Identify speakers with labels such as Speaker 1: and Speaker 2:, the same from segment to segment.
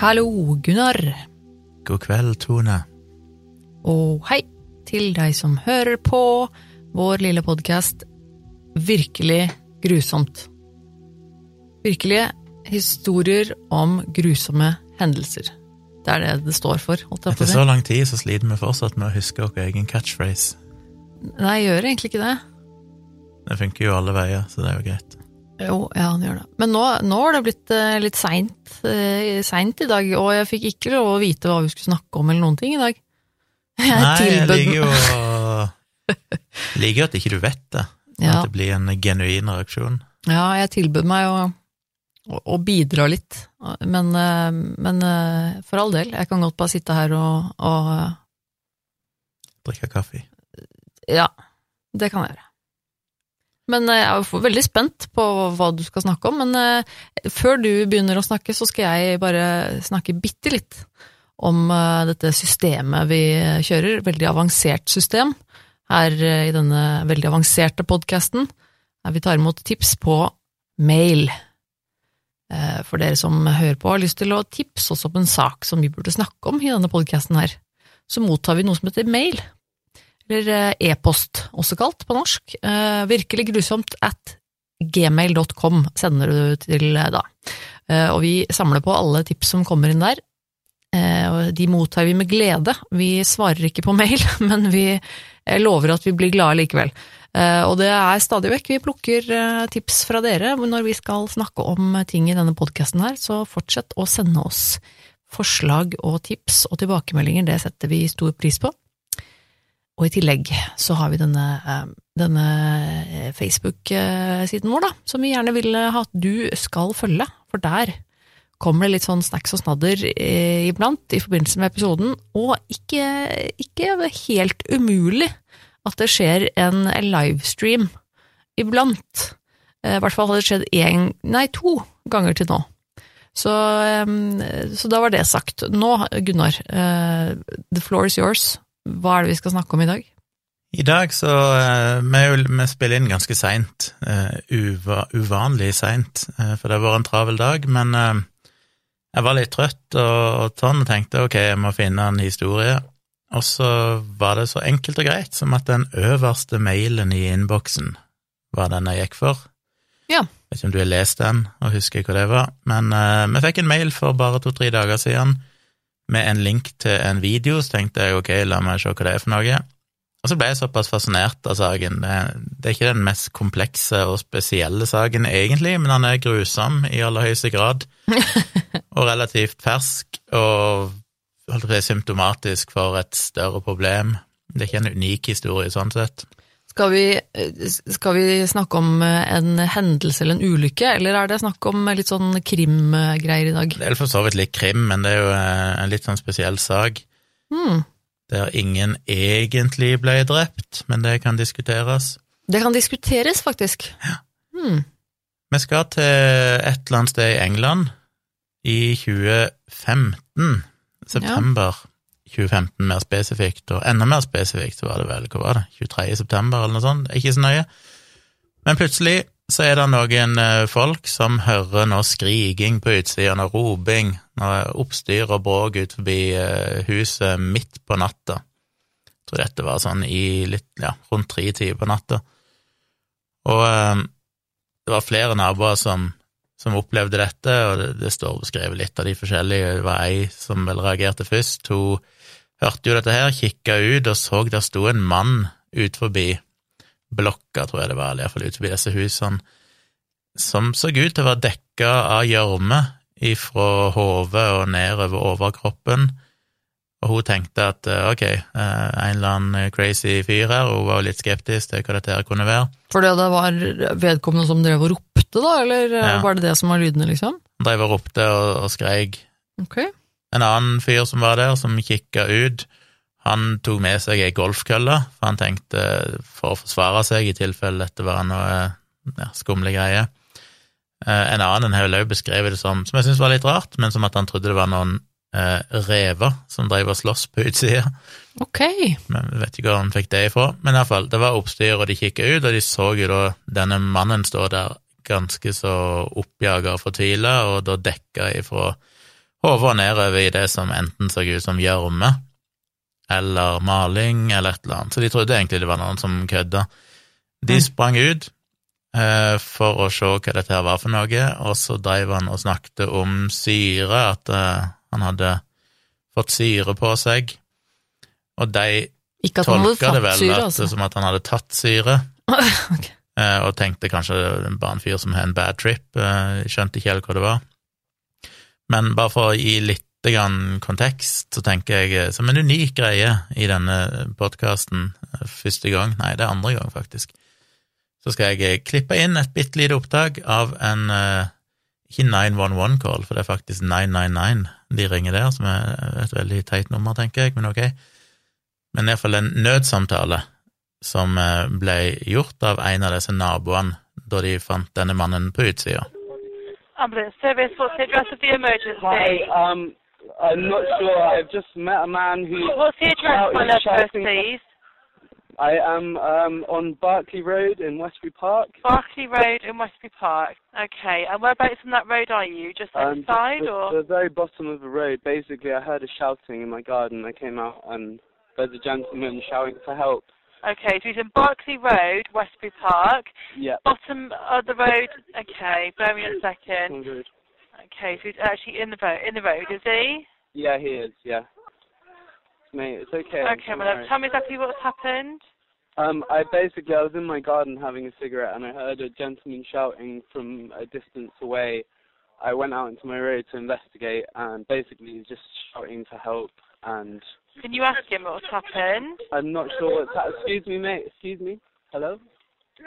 Speaker 1: Hallo, Gunnar.
Speaker 2: God kveld, Tone.
Speaker 1: Og hei til deg som hører på vår lille podkast Virkelig grusomt. Virkelige historier om grusomme hendelser. Det er det det står for.
Speaker 2: Etter så lang tid så sliter vi fortsatt med å huske vår egen catchphrase.
Speaker 1: Nei, jeg gjør egentlig ikke det.
Speaker 2: Det funker jo alle veier, så det er jo greit.
Speaker 1: Jo, ja, han gjør det. Men nå, nå har det blitt eh, litt seint eh, seint i dag, og jeg fikk ikke lov å vite hva vi skulle snakke om eller noen ting i dag. Jeg
Speaker 2: Nei, jeg
Speaker 1: tilbød-
Speaker 2: liker jo Liker at ikke du vet det.
Speaker 1: Ja.
Speaker 2: At det blir en genuin reaksjon.
Speaker 1: Ja, jeg tilbød meg å, å, å bidra litt, men, eh, men for all del, jeg kan godt bare sitte her og, og
Speaker 2: Drikke kaffe.
Speaker 1: Ja, det kan jeg gjøre. Men eh, jeg er veldig spent på hva du skal snakke om, men eh, før du begynner å snakke, så skal jeg bare snakke bitte litt om eh, dette systemet vi kjører, veldig avansert system, her i denne veldig avanserte podkasten, vi tar imot tips på mail. For dere som hører på og har lyst til å tipse oss om en sak som vi burde snakke om i denne podkasten her, så mottar vi noe som heter mail eller eh, e-post, også kalt på norsk. Eh, virkelig grusomt at gmail.com sender du til eh, da. Og vi samler på alle tips som kommer inn der, de mottar vi med glede. Vi svarer ikke på mail, men vi lover at vi blir glade likevel. Og det er stadig vekk. Vi plukker tips fra dere når vi skal snakke om ting i denne podkasten her, så fortsett å sende oss forslag og tips og tilbakemeldinger, det setter vi stor pris på. Og i tillegg så har vi denne, eh, denne eh, Facebook-siden vår, da, som vi gjerne vil ha at du skal følge, for der kommer det litt sånn snacks og snadder eh, iblant i forbindelse med episoden, og ikke, ikke helt umulig at det skjer en livestream iblant. Eh, I hvert fall har det skjedd én, nei, to ganger til nå. Så, eh, så da var det sagt. Nå, Gunnar, eh, the floor is yours. Hva er det vi skal snakke om i dag?
Speaker 2: I dag så eh, Vi, vi spiller inn ganske seint. eh, uva, uvanlig seint, eh, for det har vært en travel dag. Men jeg var litt trøtt og, og sånn, og tenkte ok, jeg må finne en historie. Og så var det så enkelt og greit som at den øverste mailen i innboksen var den jeg gikk for.
Speaker 1: Ja.
Speaker 2: Jeg vet ikke om du har lest den og husker hva det var, men eh, vi fikk en mail for bare to-tre dager siden med en link til en video, så tenkte jeg ok, la meg se hva det er for noe. Og så ble jeg såpass fascinert av saken. Det, er ikke den mest komplekse og spesielle saken egentlig, men han er grusom i aller høyeste grad, og relativt fersk, og holdt på å si, symptomatisk for et større problem. Det er ikke en unik historie sånn sett.
Speaker 1: Skal vi, skal vi snakke om en hendelse eller en ulykke, eller er det snakk om litt sånn krimgreier i dag?
Speaker 2: Det er for så vidt litt krim, men det er jo eh, en litt sånn spesiell sak.
Speaker 1: Mm.
Speaker 2: Der ingen egentlig ble drept, men det kan diskuteres.
Speaker 1: Det kan diskuteres, faktisk. Hmm.
Speaker 2: Vi skal til et eller annet sted i England i 2015, september 2015 mer spesifikt, og enda mer spesifikt var det vel, hva var det, 23. september eller noe sånt, ikke så nøye. Men plutselig så er det noen eh, folk som hører noe skriking på utsiden og roping, noe oppstyr og bråk ut forbi eh, huset midt på natta. Jeg tror dette var sånn i litt, ja, rundt tre tider på natta. Og eh, det var flere naboer som, som opplevde dette, og det, det står beskrevet litt av de forskjellige. Det var ei som vel reagerte først. Hun hørte jo dette her, kikka ut og så der sto en mann ut forbi blokka, tror jeg det var, eller iallfall ut forbi disse husene, som så ut til å være dekka av gjørme ifra hodet og nedover overkroppen. Og hun tenkte at eh, ok, eh, en eller annen crazy fyr her, hun var jo litt skeptisk til hva dette her kunne være.
Speaker 1: For det var vedkommende som drev og ropte, da, eller eh,
Speaker 2: Ja.
Speaker 1: var det det som var lydene, liksom?
Speaker 2: Han drev og ropte og, og skreik.
Speaker 1: Ok.
Speaker 2: En annen fyr som var der, som kikka ut, han tok med seg ei golfkølle, for han tenkte for å forsvare seg i tilfelle dette var noe ja, skumle greier. Eh, En annen har vel også beskrevet det som, som jeg syns var litt rart, men som at han trodde det var noen eh, rever som drev og sloss på utsida.
Speaker 1: Ok.
Speaker 2: Men vet ikke hvor han fikk det ifra. Men iallfall, det var oppstyr, og de kikka ut, og de så jo da denne mannen stå der ganske så oppjaga og fortvila, og da dekka ifra hodet nedover i det som enten så ut som gjørme eller maling eller et eller annet, så de trodde egentlig det var noen som kødda. De
Speaker 1: Mm.
Speaker 2: sprang ut eh, for å se hva dette her var for noe, og så drev han og snakket om syre, at eh, han hadde fått syre på seg, og de
Speaker 1: Ikke hadde
Speaker 2: tolka det vel
Speaker 1: syre, altså.
Speaker 2: som at han hadde tatt syre,
Speaker 1: okay.
Speaker 2: eh, og tenkte kanskje det var en fyr som har en bad trip, eh, skjønte ikke helt hva det var. Men bare for å gi litt kontekst, så tenker jeg eh, som en unik greie i denne podkasten, første gang, nei, det er andre gang faktisk, så skal jeg eh, klippe inn et bitte lite opptak av en eh, ikke 911-call, for det er faktisk 999 de ringer der, som er et veldig teit nummer, tenker jeg, men ok. Men iallfall en nødsamtale som eh, ble gjort av en av disse naboene da de fant denne mannen på utsida.
Speaker 3: Ambulance service, what's the address of the emergency?
Speaker 4: Hi, um, I'm not sure. I've just met a man who.
Speaker 3: What's the address, my love, please?
Speaker 4: I am um, on Berkeley Road in Westbury Park.
Speaker 3: Berkeley Road in Westbury Park. Okay, and whereabouts on that road are you? Just
Speaker 4: Um,
Speaker 3: outside,
Speaker 4: the,
Speaker 3: or?
Speaker 4: the very bottom of the road. Basically, I heard a shouting in my garden. I came out and there's a gentleman shouting for help.
Speaker 3: Okay, so he's in Berkeley Road, Westbury Park.
Speaker 4: Yeah.
Speaker 3: Bottom of the road. Okay, bear me a second.
Speaker 4: Good.
Speaker 3: Okay, so he's actually in the road. In the road, is he?
Speaker 4: Yeah, he is. Yeah. Mate, it's okay.
Speaker 3: Okay, love. Tell me exactly what's happened.
Speaker 4: Um, I basically I was in my garden having a cigarette and I heard a gentleman shouting from a distance away. I went out into my road to investigate and basically he's just shouting for help and
Speaker 3: Can you ask him what's happened?
Speaker 4: I'm not sure what's happened. Excuse me, mate. Excuse me. Hello.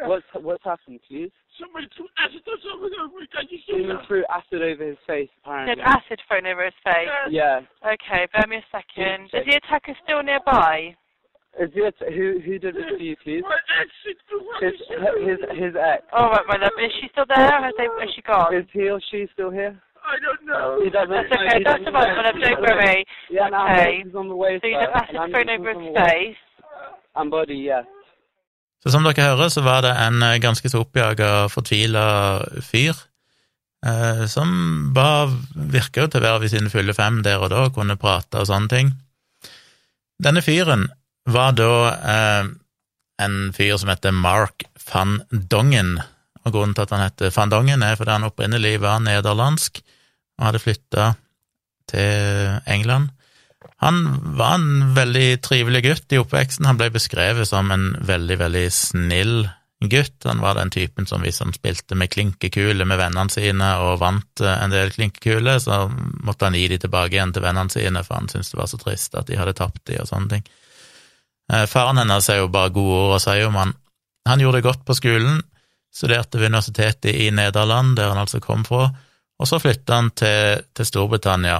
Speaker 4: What's what's happened, please?
Speaker 5: Somebody threw acid or something over me. Can you see
Speaker 4: Someone
Speaker 5: that?
Speaker 4: threw acid over his face,
Speaker 3: He
Speaker 4: apparently.
Speaker 3: had acid thrown over his face.
Speaker 4: Yeah.
Speaker 3: Okay, bear me a second. Is the attacker still nearby?
Speaker 4: Is it who who did this to you, please?
Speaker 5: My exit to
Speaker 4: His his his ex.
Speaker 3: All right, my love. Is she still there? Has, they, has she gone?
Speaker 4: Is he or she still here?
Speaker 5: I don't know.
Speaker 4: He doesn't.
Speaker 3: That's okay.
Speaker 4: he
Speaker 3: That's
Speaker 4: doesn't
Speaker 3: all right, my love. Don't worry.
Speaker 4: Yeah, no,
Speaker 3: Okay.
Speaker 4: he's on the way.
Speaker 3: So you
Speaker 4: just
Speaker 3: his
Speaker 4: the way.
Speaker 3: face.
Speaker 4: And body, yeah.
Speaker 2: Så som dere hører, så var det en eh, ganske så oppjaga, fortvila fyr, eh, som var, virka jo til å være ved sine fulle fem der og da, kunne prate og sånne ting. Denne fyren var da eh, en fyr som heter Mark van Dongen, og grunnen til at han heter van Dongen er fordi han opprinnelig var nederlandsk og hadde flytta til England. Han var en veldig trivelig gutt i oppveksten. Han ble beskrevet som en veldig, veldig snill gutt. Han var den typen som hvis han spilte med klinkekuler med vennene sine og vant eh, en del klinkekuler, så måtte han gi de tilbake igjen til vennene sine, for han syntes det var så trist at de hadde tapt de og sånne ting. Eh, Faren hennes er jo bare gode ord å si om han. Han gjorde det godt på skolen, studerte ved universitetet i Nederland, der han altså kom fra, og så flytta han til, til Storbritannia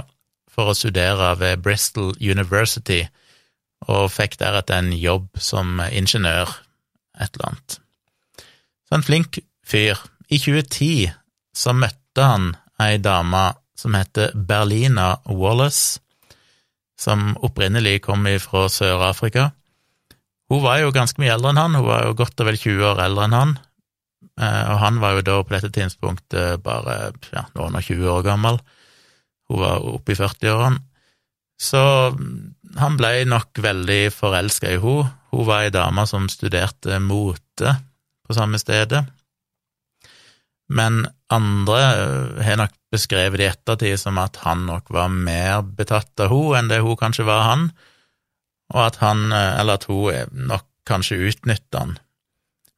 Speaker 2: for å studere ved Bristol University, og fikk deretter en jobb som ingeniør, et eller annet. Så en flink fyr. I 2010 så møtte han ei dame som heter Berlina Wallace, som opprinnelig kom fra Sør-Afrika. Hun var jo ganske mye eldre enn han, hun var jo godt og vel 20 år eldre enn han, og han var jo da på dette tidspunktet bare ja, noen og 20 år gammel. Hun var oppe i 40-årene. Så han ble nok veldig forelska i henne. Hun var ei dame som studerte mote på samme stedet. Men andre øh, har nok beskrevet det i ettertid som at han nok var mer betatt av henne enn det hun kanskje var han, og at han, øh, eller at hun eh, nok kanskje utnytta han.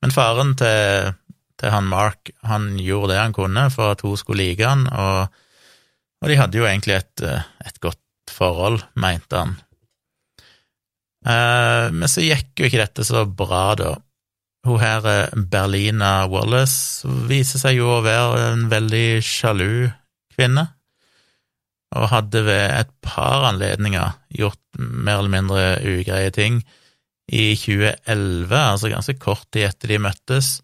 Speaker 2: Men faren til, til han Mark, han gjorde det han kunne for at hun skulle like han, og og de hadde jo egentlig et, eh, et godt forhold, mente han. Eh, men så gikk jo ikke dette så bra, da. Hun her, eh, Berlina Wallace, viser seg jo å være en veldig sjalu kvinne, og hadde ved et par anledninger gjort mer eller mindre ugreie ting. I 2011, altså ganske kort tid etter de møttes,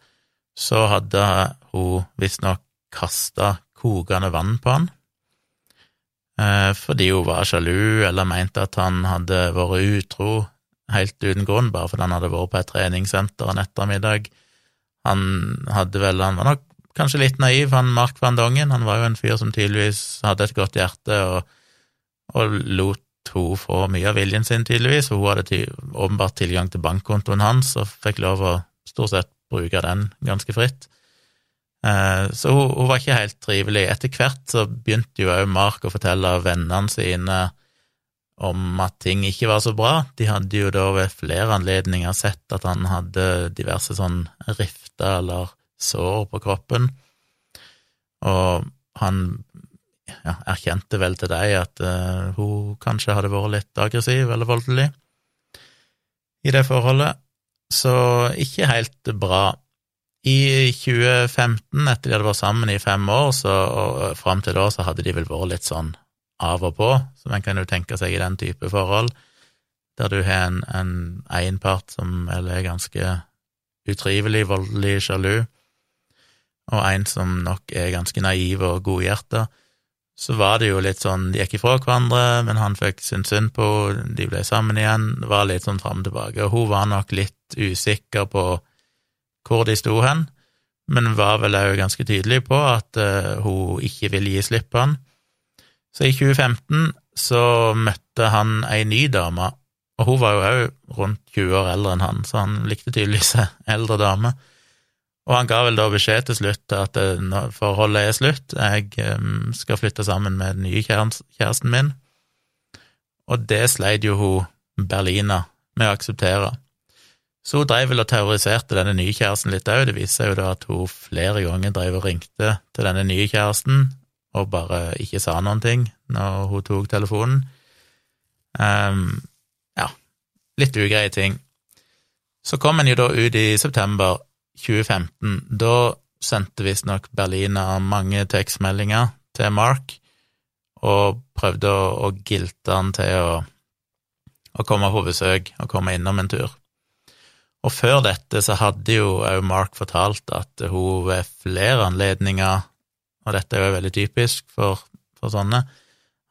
Speaker 2: så hadde hun visstnok kasta kokende vann på han eh, fordi hun var sjalu eller mente at han hadde vært utro helt uten grunn, bare fordi han hadde vært på et treningssenter en ettermiddag. Han hadde vel, han var nok kanskje litt naiv, han Mark van Dongen, han var jo en fyr som tydeligvis hadde et godt hjerte og og lot hun få mye av viljen sin, tydeligvis, for hun hadde åpenbart tilgang til bankkontoen hans og fikk lov å stort sett bruke den ganske fritt. Eh, så hun, hun, var ikke helt trivelig. Etter hvert så begynte jo òg Mark å fortelle vennene sine om at ting ikke var så bra. De hadde jo da ved flere anledninger sett at han hadde diverse sånn rifter eller sår på kroppen, og han ja, erkjente vel til deg at uh, hun kanskje hadde vært litt aggressiv eller voldelig i det forholdet, så ikke helt bra. I 2015, etter de hadde vært sammen i fem år, så, og fram til da, så hadde de vel vært litt sånn av og på, som en kan jo tenke seg i den type forhold, der du har en, en, en part som er ganske utrivelig, voldelig, sjalu, og en som nok er ganske naiv og godhjerta, så var det jo litt sånn De gikk ifra hverandre, men han fikk sin synd på de ble sammen igjen, det var litt sånn fram og tilbake, og hun var nok litt usikker på hvor de sto hen, men var vel òg ganske tydelig på at uh, hun ikke ville gi slipp på han. Så i 2015 så møtte han ei ny dame, og hun var jo òg rundt 20 år eldre enn han, så han likte tydeligvis eldre dame. Og han ga vel da beskjed til slutt at forholdet er slutt, jeg um, skal flytte sammen med den nye kjæresten min, og det sleit jo hun Berlina med å akseptere. Så hun drev vel og terroriserte denne nye kjæresten litt òg, det viser seg jo da at hun flere ganger drev og ringte til denne nye kjæresten og bare ikke sa noen ting når hun tok telefonen. Um, ja, litt ugreie ting. Så kom en jo da ut i september 2015. Da sendte visstnok Berlina mange tekstmeldinger til Mark og prøvde å, å gilte han til å, å, komme på besøk og komme innom en tur. Og før dette så hadde jo òg Mark fortalt at hun ved flere anledninger og dette er jo veldig typisk for, for sånne,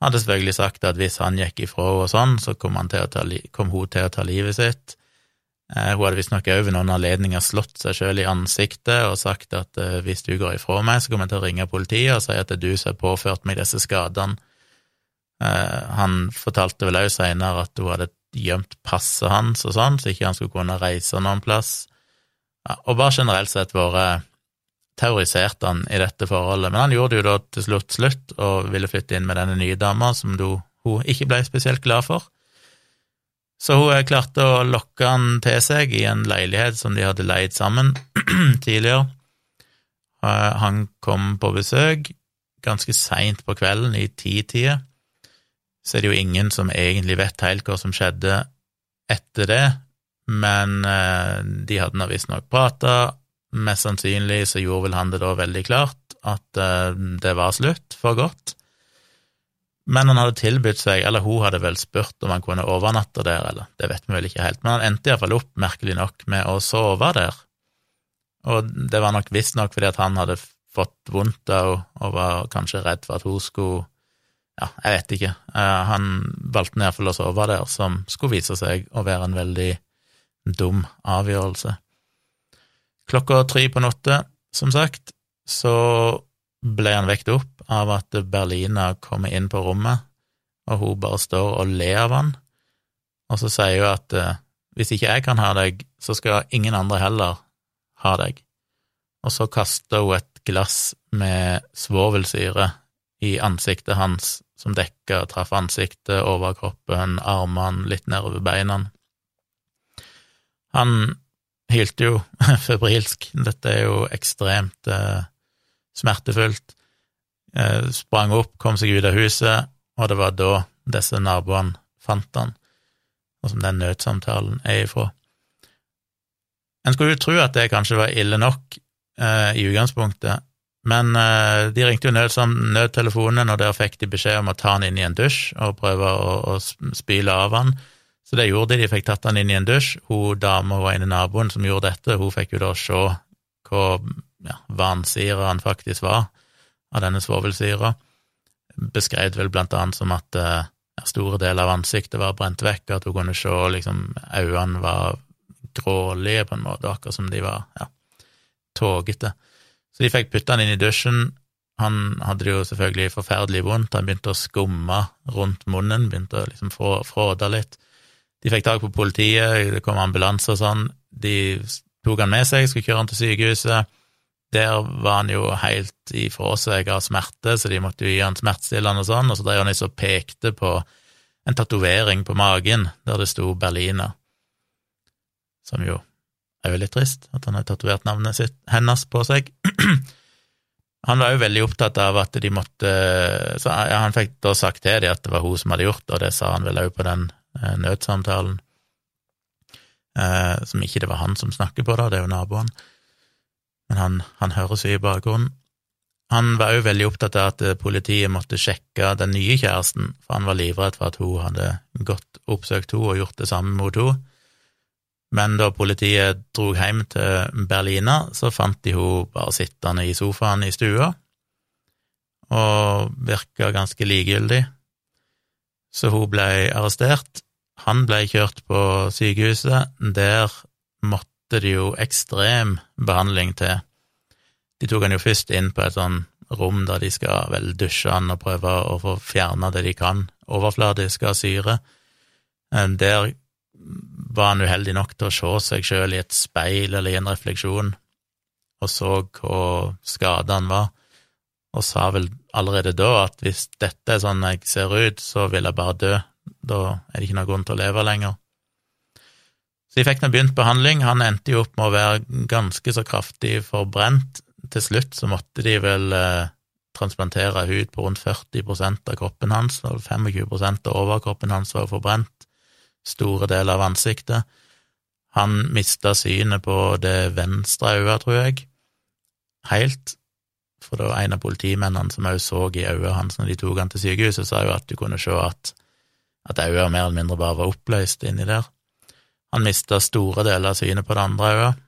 Speaker 2: hadde selvfølgelig sagt at hvis han gikk ifra og sånn, så kom, ta, kom, hun til å ta livet sitt. Eh, hun hadde visstnok òg ved noen anledninger slått seg sjøl i ansiktet og sagt at eh, hvis du går ifra meg, så kommer jeg til å ringe politiet og si at det er du som har påført meg disse skadene. Eh, han fortalte vel òg seinere at hun hadde gjemt passet hans og sånn, så ikke han skulle kunne reise noen plass. Ja, og bare generelt sett vært terrorisert han i dette forholdet, men han gjorde det jo da til slutt slutt og ville flytte inn med denne nye dama, som du, hun ikke ble spesielt glad for. Så hun eh, klarte å lokke han til seg i en leilighet som de hadde leid sammen tidligere. Eh, han kom på besøk ganske seint på kvelden, i titida. Så er det jo ingen som egentlig vet helt hva som skjedde etter det, men eh, de hadde nå visstnok prata, Mest sannsynlig så gjorde vel han det da veldig klart at uh, det var slutt for godt. Men han hadde tilbudt seg, eller hun hadde vel spurt om han kunne overnatte der, eller det vet vi vel ikke helt, men han endte iallfall opp, merkelig nok, med å sove der. Og det var nok visstnok fordi at han hadde fått vondt av og var kanskje redd for at hun skulle Ja, jeg vet ikke. Uh, han valgte iallfall å sove der, som skulle vise seg å være en veldig dum avgjørelse. Klokka tre på natta, som sagt, så ble han vekt opp av at Berlina kommer inn på rommet, og hun bare står og ler av han, og så sier hun at eh, hvis ikke jeg kan ha deg, så skal ingen andre heller ha deg. Og så kaster hun et glass med svovelsyre i ansiktet hans, som dekka og traff ansiktet, overkroppen, armene, litt nedover beina. Han hylte jo febrilsk. Dette er jo ekstremt eh, smertefullt. Eh, sprang opp, kom seg ut av huset, og det var da disse naboene fant han, og som den nødsamtalen er ifra. En skulle jo tro at det kanskje var ille nok eh, i utgangspunktet, men uh, de ringte jo nødsam, nødtelefonen, og der fikk de beskjed om å ta han inn i en dusj og prøve å, å spyle av han. Så det gjorde de, de fikk tatt han inn i en dusj. Hun dama var inne i naboen som gjorde dette, hun fikk jo da se hvor ja, vansyra han faktisk var av denne svovelsyra. Beskrev vel blant annet som at uh, store deler av ansiktet var brent vekk, at hun kunne se liksom øynene var grålige på en måte, akkurat som de var ja, tågete. Så de fikk putta han inn i dusjen. Han hadde det jo selvfølgelig forferdelig vondt, han begynte å skumme rundt munnen, begynte å liksom frå- fråde litt. De fikk tak på politiet, det kom ambulanse og sånn, de tok han med seg, skulle kjøre han til sykehuset. Der var han jo helt ifra seg av smerte, så de måtte jo gi han smertestillende og sånn, og så drev han liksom og pekte på en tatovering på magen der det sto Berliner, som jo er jo litt trist, at han har tatovert navnet sitt, hennes på seg. Han var jo veldig opptatt av at de måtte så Han fikk da sagt til dem at det var hun som hadde gjort det, og det sa han vel òg på den eh, nødsamtalen. Eh, som ikke det var han som snakker på, da, det er jo naboen. Men han, han høres jo i bakgrunnen. Han var òg veldig opptatt av at eh, politiet måtte sjekke den nye kjæresten, for han var livredd for at hun hadde gått oppsøkt henne og gjort det samme mot henne. Men da politiet drog hjem til Berlina, så fant de henne bare sittende i sofaen i stua, og virka ganske likegyldig. Så hun ble arrestert. Han ble kjørt på sykehuset. Der måtte det jo ekstrem behandling til. De tok han jo først inn på et sånn rom der de skal vel dusje han og prøve å få fjerna det de kan, overfladisk av syre. Eh, Der var han uheldig nok til å se seg sjøl i et speil eller i en refleksjon, og så hvor skada han var, og sa vel allerede da at hvis dette er sånn jeg ser ut, så vil jeg bare dø, da er det ikke noen grunn til å leve lenger. Så de fikk nå begynt behandling, han endte jo opp med å være ganske så kraftig forbrent. Til slutt så måtte de vel eh, transplantere hud på rundt 40% av kroppen hans, og 25% av overkroppen hans var forbrent store deler av ansiktet. Han mista synet på det venstre øyet, tror jeg, helt, for det var en av politimennene som også så i øyet hans når de tok han til sykehuset, sa jo at du kunne se at, at øyet mer eller mindre bare var oppløst inni der. Han mista store deler av synet på det andre øyet.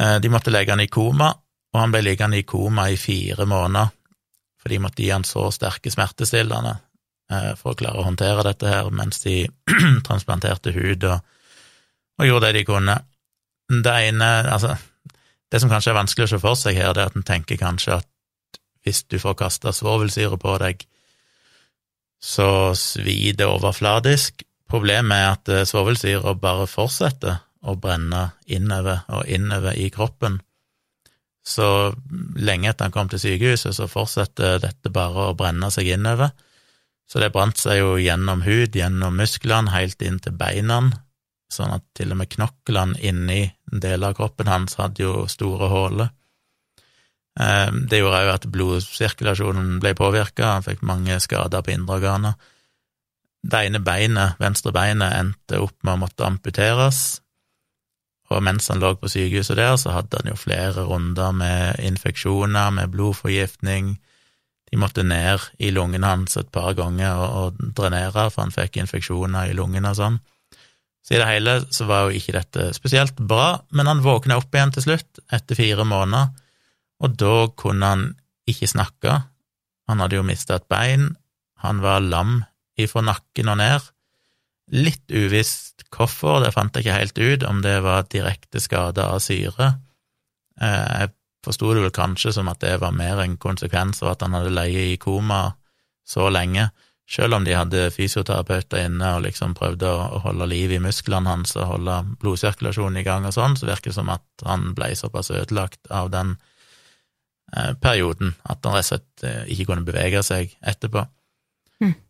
Speaker 2: Eh, De måtte legge han i koma, og han ble liggende i koma i fire måneder, for de måtte gi han så sterke smertestillende for å klare å håndtere dette her, mens de transplanterte hud og, og gjorde det de kunne. Det ene, altså, det som kanskje er vanskelig å se for seg her, det er at en tenker kanskje at hvis du får kasta svovelsyre på deg, så svir det overfladisk. Problemet er at eh, svovelsyra bare fortsetter å brenne innover og innover i kroppen. Så lenge etter han kom til sykehuset, så fortsetter dette bare å brenne seg innover. Så det brant seg jo gjennom hud, gjennom musklene, helt inn til beina, sånn at til og med knoklene inni deler av kroppen hans hadde jo store huller. Eh, Det gjorde òg at blodsirkulasjonen ble påvirka, han fikk mange skader på indre organer. Det ene beinet, venstre beinet, endte opp med å måtte amputeres, og mens han lå på sykehuset der, så hadde han jo flere runder med infeksjoner, med blodforgiftning. De måtte ned i lungene hans et par ganger og, og drenere, for han fikk infeksjoner i lungene og sånn. Så i det hele så var jo ikke dette spesielt bra, men han våkna opp igjen til slutt, etter fire måneder, og da kunne han ikke snakke. Han hadde jo mista et bein, han var lam ifra nakken og ned. Litt uvisst hvorfor, det fant jeg ikke helt ut, om det var direkte skade av syre. Eh, Jeg forsto det vel kanskje som at det var mer en konsekvens av at han hadde ligget i koma så lenge, selv om de hadde fysioterapeuter inne og liksom prøvde å holde liv i musklene hans og holde blodsirkulasjonen i gang og sånn, så virker det som at han ble såpass ødelagt av den eh, perioden at han rett og slett eh, ikke kunne bevege seg etterpå.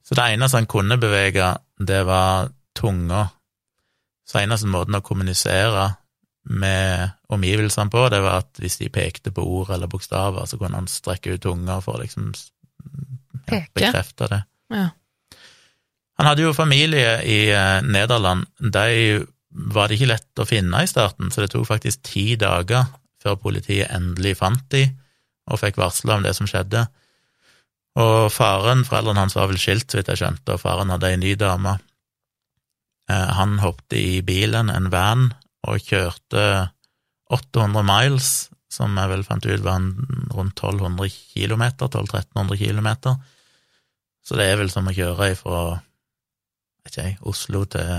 Speaker 2: Så det eneste han kunne bevege, det var tunga. Så eneste måten å kommunisere med omgivelsene på, det var at hvis de pekte på ord eller bokstaver, så kunne han strekke ut tunga for å liksom ja, bekrefte det.
Speaker 1: Ja.
Speaker 2: Han hadde jo familie i eh, Nederland. De var det ikke lett å finne i starten, så det tok faktisk ti dager før politiet endelig fant de, og fikk varsla om det som skjedde. Og faren, foreldrene hans var vel skilt, så vidt jeg skjønte, og faren hadde ei ny dame. Eh, Han hoppet i bilen, en van, og kjørte 800 miles, som jeg vel fant ut var en rundt 1200 kilometer, 1200-1300 kilometer. Så det er vel som å kjøre fra ikke jeg, Oslo til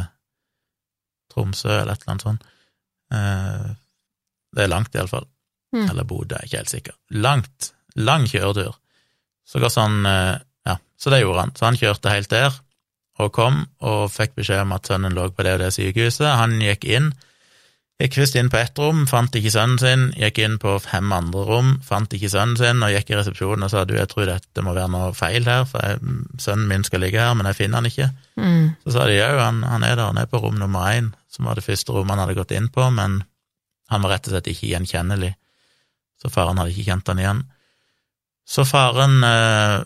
Speaker 2: Tromsø, eller et eller annet sånt. Eh, Det er langt, iallfall.
Speaker 1: Mm.
Speaker 2: Eller Bodø, jeg er ikke helt sikker. Langt, lang kjøretur. Så sånn, eh, ja, så det gjorde han. Så han kjørte helt der, og kom og fikk beskjed om at sønnen lå på det og det sykehuset. Han gikk inn, gikk først inn på ett rom, fant ikke sønnen sin, gikk inn på fem andre rom, fant ikke sønnen sin, og gikk i resepsjonen og sa du, jeg tror dette må være noe feil her, for jeg, sønnen min skal ligge her, men jeg finner han ikke.
Speaker 1: Mm.
Speaker 2: Så sa de jau, han, han er der, han er på rom nummer én, som var det første rommet han hadde gått inn på, men han var rett og slett ikke gjenkjennelig, så faren hadde ikke kjent han igjen. Så faren øh,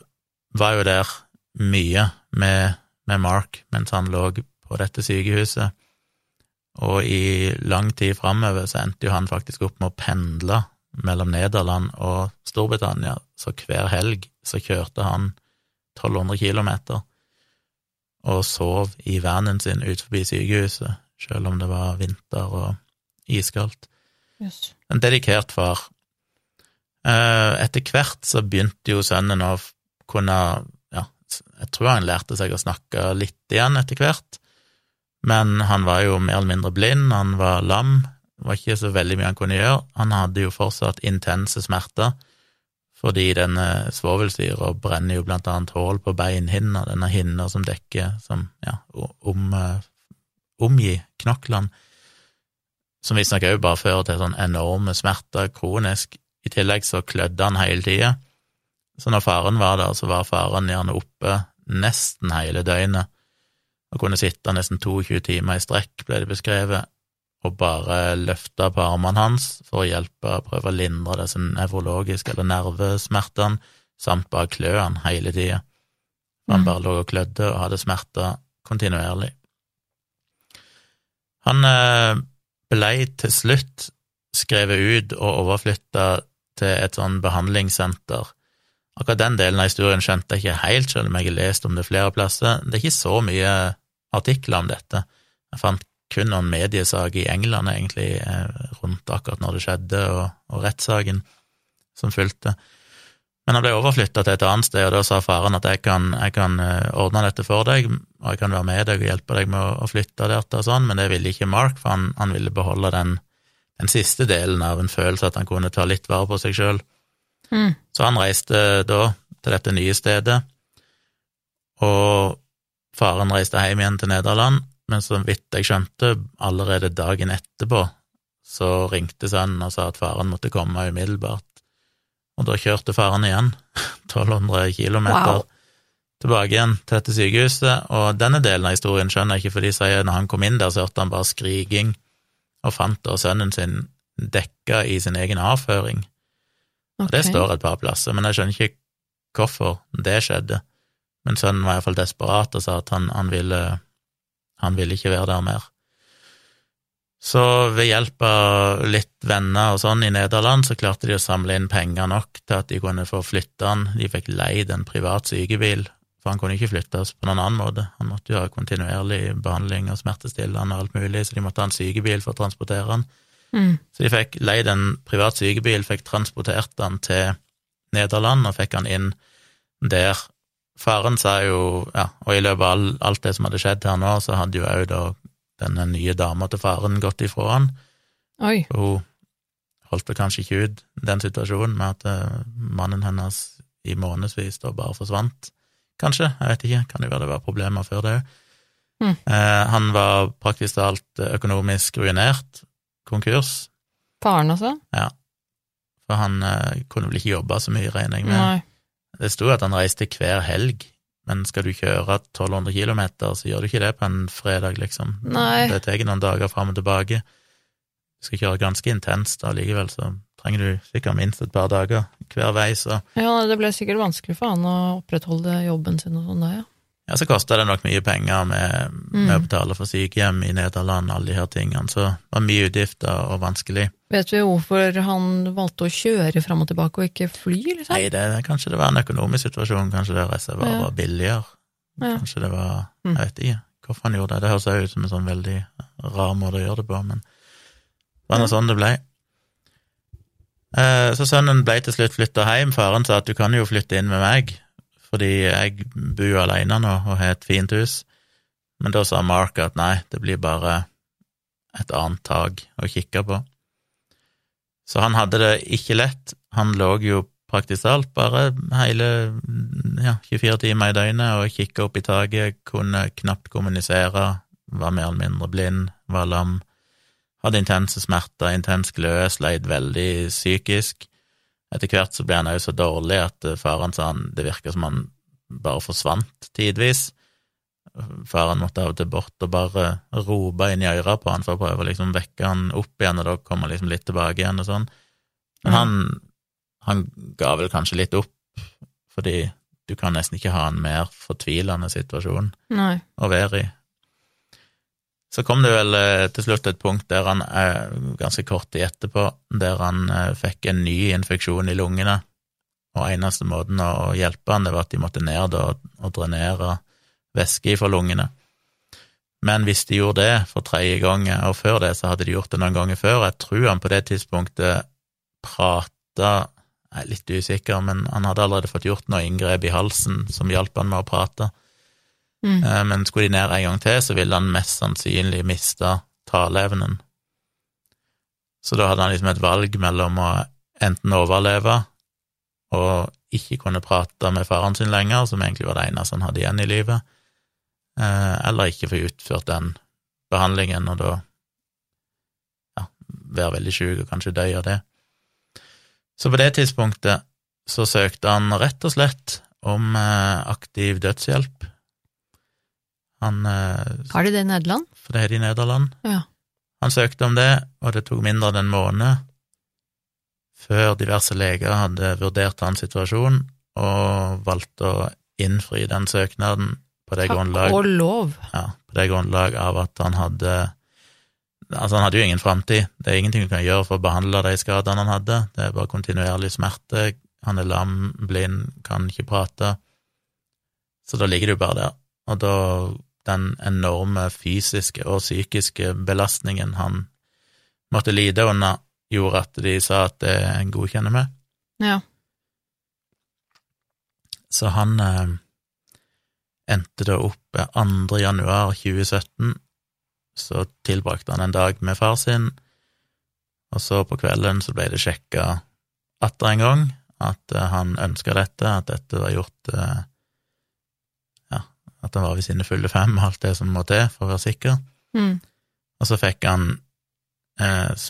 Speaker 2: var jo der mye med, med Mark mens han lå på dette sykehuset, og i lang tid framover så endte jo han faktisk opp med å pendle mellom Nederland og Storbritannia, så hver helg så kjørte han 1200 kilometer og sov i vanen sin ut forbi sykehuset, selv om det var vinter og iskaldt.
Speaker 1: Yes.
Speaker 2: En dedikert far. Eh, Etter hvert så begynte jo sønnen å kunne Ja, jeg tror han lærte seg å snakke litt igjen etter hvert, men han var jo mer eller mindre blind, han var lam, det var ikke så veldig mye han kunne gjøre. Han hadde jo fortsatt intense smerter, fordi denne svovelsyra brenner jo blant annet hull på beinhinna, denne hinna som dekker, som ja, om, eh, omgir knoklene som visstnok òg bare fører til sånn enorme smerter kronisk. I tillegg så klødde han hele tida. Så når faren var der, så var faren gjerne oppe nesten hele døgnet og kunne sitte nesten 22 timer i strekk, ble det beskrevet, og bare løfte på armene hans for å hjelpe, prøve å lindre disse nevrologiske eller nervesmertene, samt bare klø han hele tida. Han
Speaker 1: Mm.
Speaker 2: bare lå og klødde og hadde smerter kontinuerlig. Han ble blei til slutt skrevet ut og overflytta til et sånn behandlingssenter. Akkurat den delen av historien skjønte jeg ikke helt, selv om jeg har lest om det flere plasser. Det er ikke så mye artikler om dette. Jeg fant kun noen mediesaker i England, egentlig, eh, rundt akkurat når det skjedde, og, og rettssaken som fulgte. Men han ble overflytta til et annet sted, og da sa faren at jeg kan, jeg kan eh, ordne dette for deg, og jeg kan være med deg og hjelpe deg med å, flytte der til og sånn, men det ville ikke Mark, for han, han ville beholde den, den siste delen av en følelse at han kunne ta litt vare på seg sjøl.
Speaker 1: Mm.
Speaker 2: Så han reiste da til dette nye stedet, og faren reiste hjem igjen til Nederland, men så vidt jeg skjønte, allerede dagen etterpå så ringte sønnen og sa at faren måtte komme umiddelbart. Og da kjørte faren igjen, 1200 kilometer,
Speaker 1: Wow.
Speaker 2: tilbake igjen til dette sykehuset, og denne delen av historien skjønner jeg ikke, for de sier når han kom inn der, så hørte han bare skriking, og fant da sønnen sin dekka i sin egen avføring. Og Det står et par plasser, men jeg skjønner ikke hvorfor det skjedde. Men sønnen var iallfall desperat og sa at han, han, ville, han ville ikke være der mer. Så ved hjelp av litt venner og sånn i Nederland, så klarte de å samle inn penger nok til at de kunne få flytte han. De fikk leid en privat sykebil, for han kunne ikke flyttes på noen annen måte. Han måtte jo ha kontinuerlig behandling og smertestillende og alt mulig, så de måtte ha en sykebil for å transportere han.
Speaker 1: Mm.
Speaker 2: Så de fikk leid en privat sykebil, fikk transportert den til Nederland og fikk han inn der. Faren sa jo, ja, og i løpet av alt det som hadde skjedd her nå, så hadde jo òg da denne nye dama til faren gått ifra han,
Speaker 1: Oi.
Speaker 2: hun holdt det kanskje ikke ut, den situasjonen med at eh, mannen hennes i månedsvis da bare forsvant. Kanskje, jeg vet ikke, kan jo være det var problemer før det òg.
Speaker 1: Mm.
Speaker 2: Eh, han var praktisk talt økonomisk ruinert, konkurs,
Speaker 1: Faren også?
Speaker 2: for han eh, kunne vel ikke jobbe så mye, regner jeg med.
Speaker 1: Nei.
Speaker 2: Det sto at han reiste hver helg, men skal du kjøre 1200 kilometer, så gjør du ikke det på en fredag, liksom.
Speaker 1: Nei.
Speaker 2: Det tar noen dager fram og tilbake. Du skal kjøre ganske intenst allikevel, så trenger du sikkert minst et par dager hver vei, så
Speaker 1: Ja, det ble sikkert vanskelig for han å opprettholde jobben sin og sånn da, ja.
Speaker 2: Ja, så kosta det nok mye penger med, med å
Speaker 1: Mm.
Speaker 2: betale for sykehjem i Nederland, alle de her tingene, så det var mye utgifter og vanskelig.
Speaker 1: Vet vi hvorfor han valgte å kjøre fram og tilbake og ikke fly, liksom?
Speaker 2: Nei, det, kanskje det var en økonomisk situasjon, kanskje det reiste var,
Speaker 1: Ja.
Speaker 2: var billigere.
Speaker 1: Ja.
Speaker 2: Kanskje det var
Speaker 1: Mm.
Speaker 2: Jeg vet ikke hvorfor han gjorde det. Det høres også ut som en sånn veldig rar måte å gjøre det på, men det var nå sånn det ble. Eh, Så sønnen ble til slutt flytta hjem. Faren sa at du kan jo flytte inn med meg, fordi jeg bor alene nå og har et fint hus. Men da sa Mark at nei, det blir bare et annet tak å kikke på. Så han hadde det ikke lett. Han lå jo praktisk talt bare hele ja, 24 timer i døgnet og kikka opp i taket, kunne knapt kommunisere, var mer eller mindre blind, var lam, hadde intense smerter, intens glød, sleit veldig psykisk. Etter hvert så ble han òg så dårlig at eh, faren sa han det virka som han bare forsvant tidvis. Faren måtte av og til bort og bare rope inn i øret på han for å prøve å liksom vekke han opp igjen, og da kom han liksom litt tilbake igjen og sånn. Men han, han ga vel kanskje litt opp, fordi du kan nesten ikke ha en mer fortvilende situasjon
Speaker 1: Nei.
Speaker 2: å være i. Så kom det vel eh, til slutt et punkt der han, eh, ganske kort tid etterpå, der han eh, fikk en ny infeksjon i lungene, og eneste måten å hjelpe han, det var at de måtte ned og, drenere væske fra lungene. Men hvis de gjorde det for tredje gang, og før det så hadde de gjort det noen ganger før, jeg tror han på det tidspunktet prata Jeg er litt usikker, men han hadde allerede fått gjort noe inngrep i halsen som hjalp han med å prate.
Speaker 1: Mm.
Speaker 2: Eh, Men skulle de ned en gang til, så ville han mest sannsynlig miste taleevnen. Så da hadde han liksom et valg mellom å enten overleve og ikke kunne prate med faren sin lenger, som egentlig var det eneste han hadde igjen i livet, eh, eller ikke få utført den behandlingen, og da ja, være veldig sjuk og kanskje dø av det. Så på det tidspunktet så søkte han rett og slett om eh, aktiv dødshjelp. Han eh,
Speaker 1: Har de det i Nederland?
Speaker 2: For det er det i Nederland.
Speaker 1: Ja.
Speaker 2: Han søkte om det, og det tok mindre enn en måned før diverse leger hadde vurdert hans situasjon og valgte å innfri den søknaden på det
Speaker 1: Takk
Speaker 2: grunnlag
Speaker 1: og lov.
Speaker 2: ja, på det grunnlag av at han hadde Altså, han hadde jo ingen framtid. Det er ingenting du kan gjøre for å behandle de skadene han hadde. Det er bare kontinuerlig smerte. Han er lam, blind, kan ikke prate. Så da ligger du bare der. Og da den enorme fysiske og psykiske belastningen han måtte lide under, gjorde at de sa at det godkjenner vi.
Speaker 1: Ja.
Speaker 2: Så han eh, endte da opp eh, 2. januar 2017, så tilbrakte han en dag med far sin, og så på kvelden så ble det sjekka atter en gang at eh, han ønska dette, at dette var gjort eh, at han var ved sine fulle fem, alt det som må til for å være sikker.
Speaker 1: Mm.
Speaker 2: Og så fikk han eh,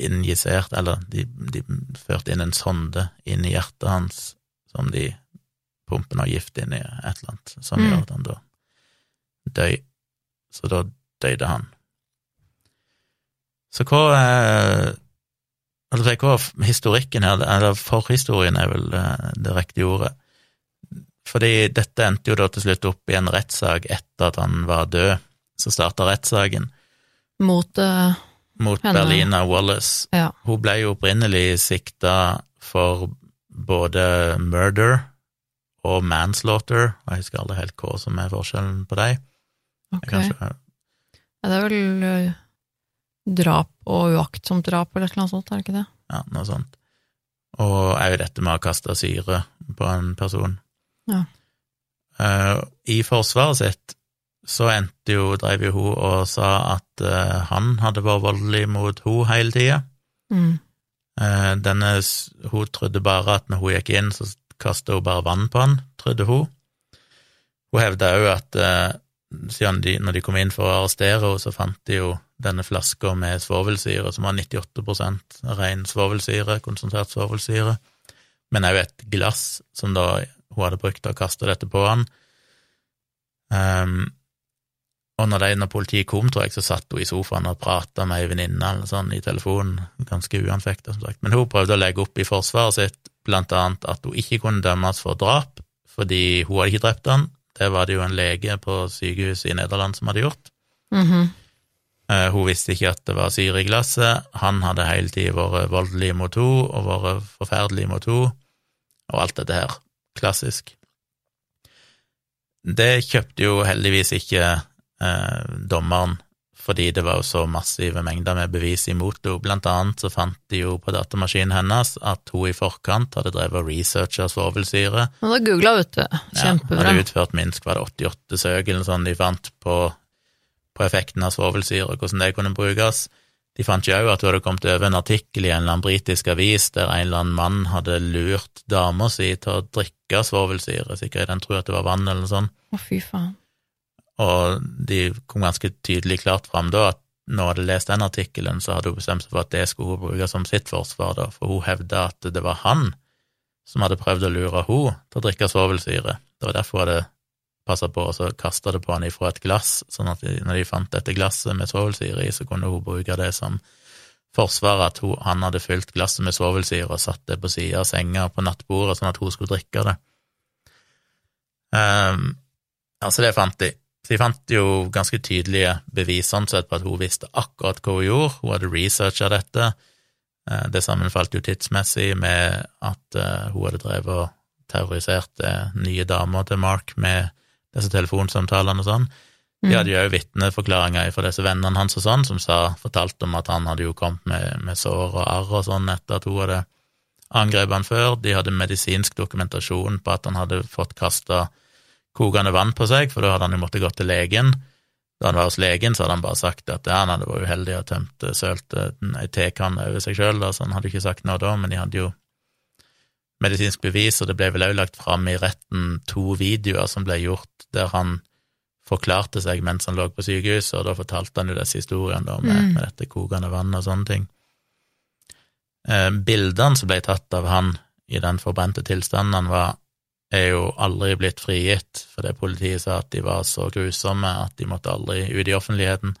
Speaker 2: injisert, eller de, de førte inn en sonde inn i hjertet hans som de pumper noe gift inn i, et eller annet, som
Speaker 1: Mm.
Speaker 2: gjør at han da døy. Så da døde han. Så hva eh, Altså, hva historikken her, eller forhistorien er vel eh, det riktige ordet. Fordi dette endte jo da til slutt opp i en rettssak etter at han var død. Så starta rettssaken
Speaker 1: Mot uh,
Speaker 2: mot
Speaker 1: Henne.
Speaker 2: Berlina Wallace.
Speaker 1: Ja.
Speaker 2: Hun ble jo opprinnelig sikta for både murder og manslaughter, jeg husker aldri helt hva som er forskjellen på dem.
Speaker 1: Ok.
Speaker 2: Kanskje,
Speaker 1: Ja, det er vel eh, drap og uaktsomt drap eller noe sånt, er det ikke det?
Speaker 2: ja, noe sånt. Og òg dette med å kaste syre på en person.
Speaker 1: Ja.
Speaker 2: Uh, I forsvaret sitt så endte jo, drev jo hun og sa at uh, han hadde vært voldelig mot hun hele tida.
Speaker 1: Mm.
Speaker 2: Uh, Denne, hun trodde bare at når hun gikk inn, så kastet hun bare vann på han, trodde hun. Hun hevda òg at siden de, når de kom inn for å arrestere henne, så fant de jo denne flaska med svovelsyre, som var 98% ren svovelsyre, konsentrert svovelsyre, men òg et glass som da hun hadde brukt til å kaste dette på han. Um, og når, de, når politiet kom, tror jeg, så satt hun i sofaen og prata med ei venninne eller sånn i telefonen, ganske uanfekta, som sagt. Men hun prøvde å legge opp i forsvaret sitt blant annet at hun ikke kunne dømmes for drap, fordi hun hadde ikke drept han. Det var det jo en lege på sykehuset i Nederland som hadde gjort.
Speaker 1: Mhm.
Speaker 2: Eh, Hun visste ikke at det var syre i glasset. Han hadde hele tida vært voldelig mot henne og vært forferdelig mot henne, og alt dette her. Klassisk. Det kjøpte jo heldigvis ikke eh, dommeren, fordi det var jo så massive mengder med bevis imot henne. Blant annet så fant de jo på datamaskinen hennes at hun i forkant hadde drevet og researcha svovelsyre.
Speaker 1: Og da googla, vet du.
Speaker 2: Ja, hadde utført minst var det 88 søk eller sånn de fant på, på effekten av svovelsyre hvordan det kunne brukes. De fant jo òg at hun hadde kommet over en artikkel i en eller annen britisk avis der en eller annen mann hadde lurt dama si til å drikke svovelsyre, sikkert den tror at det var vann eller noe sånt.
Speaker 1: Å, fy faen.
Speaker 2: Og de kom ganske tydelig klart fram da at når hun hadde lest den artikkelen, så hadde hun bestemt seg for at det skulle hun bruke som sitt forsvar, da, for hun hevda at det var han som hadde prøvd å lure henne til å drikke svovelsyre. Det var derfor hun hadde passa på å kaste det på han ifra et glass, sånn at når de fant dette glasset med svovelsyre i, så kunne hun bruke det som forsvar at hun, han hadde fylt glasset med svovelsyre og satt det på sida av senga på nattbordet, sånn at hun skulle drikke det. Um, altså, det fant de. De fant jo ganske tydelige bevis sånn sett på at hun visste akkurat hva hun gjorde, hun hadde researcha dette. Eh, det sammenfalt jo tidsmessig med at uh, hun hadde drevet og terrorisert uh, nye damer til Mark med disse telefonsamtalene og sånn. De hadde jo òg vitneforklaringer fra disse vennene hans og sånn, som sa, fortalte om at han hadde jo kommet med, med sår og arr og sånn etter at hun hadde angrepet han før. De hadde medisinsk dokumentasjon på at han hadde fått kasta kokende vann på seg, for da hadde han jo måttet gå til legen. Da han var hos legen, så hadde han bare sagt at ja, han hadde vært uheldig og tømt sølt ei tekanne over seg sjøl, så han hadde ikke sagt noe da, men de hadde jo medisinsk bevis, og det ble vel også lagt fram i retten to videoer som ble gjort der han forklarte seg mens han lå på sykehuset, og da fortalte han jo disse historiene da, med,
Speaker 1: Mm.
Speaker 2: med dette kokende vannet og sånne ting. Eh, bildene som ble tatt av han i den forbrente tilstanden han var, er jo aldri blitt frigitt, fordi politiet sa at de var så grusomme at de måtte aldri ut i offentligheten.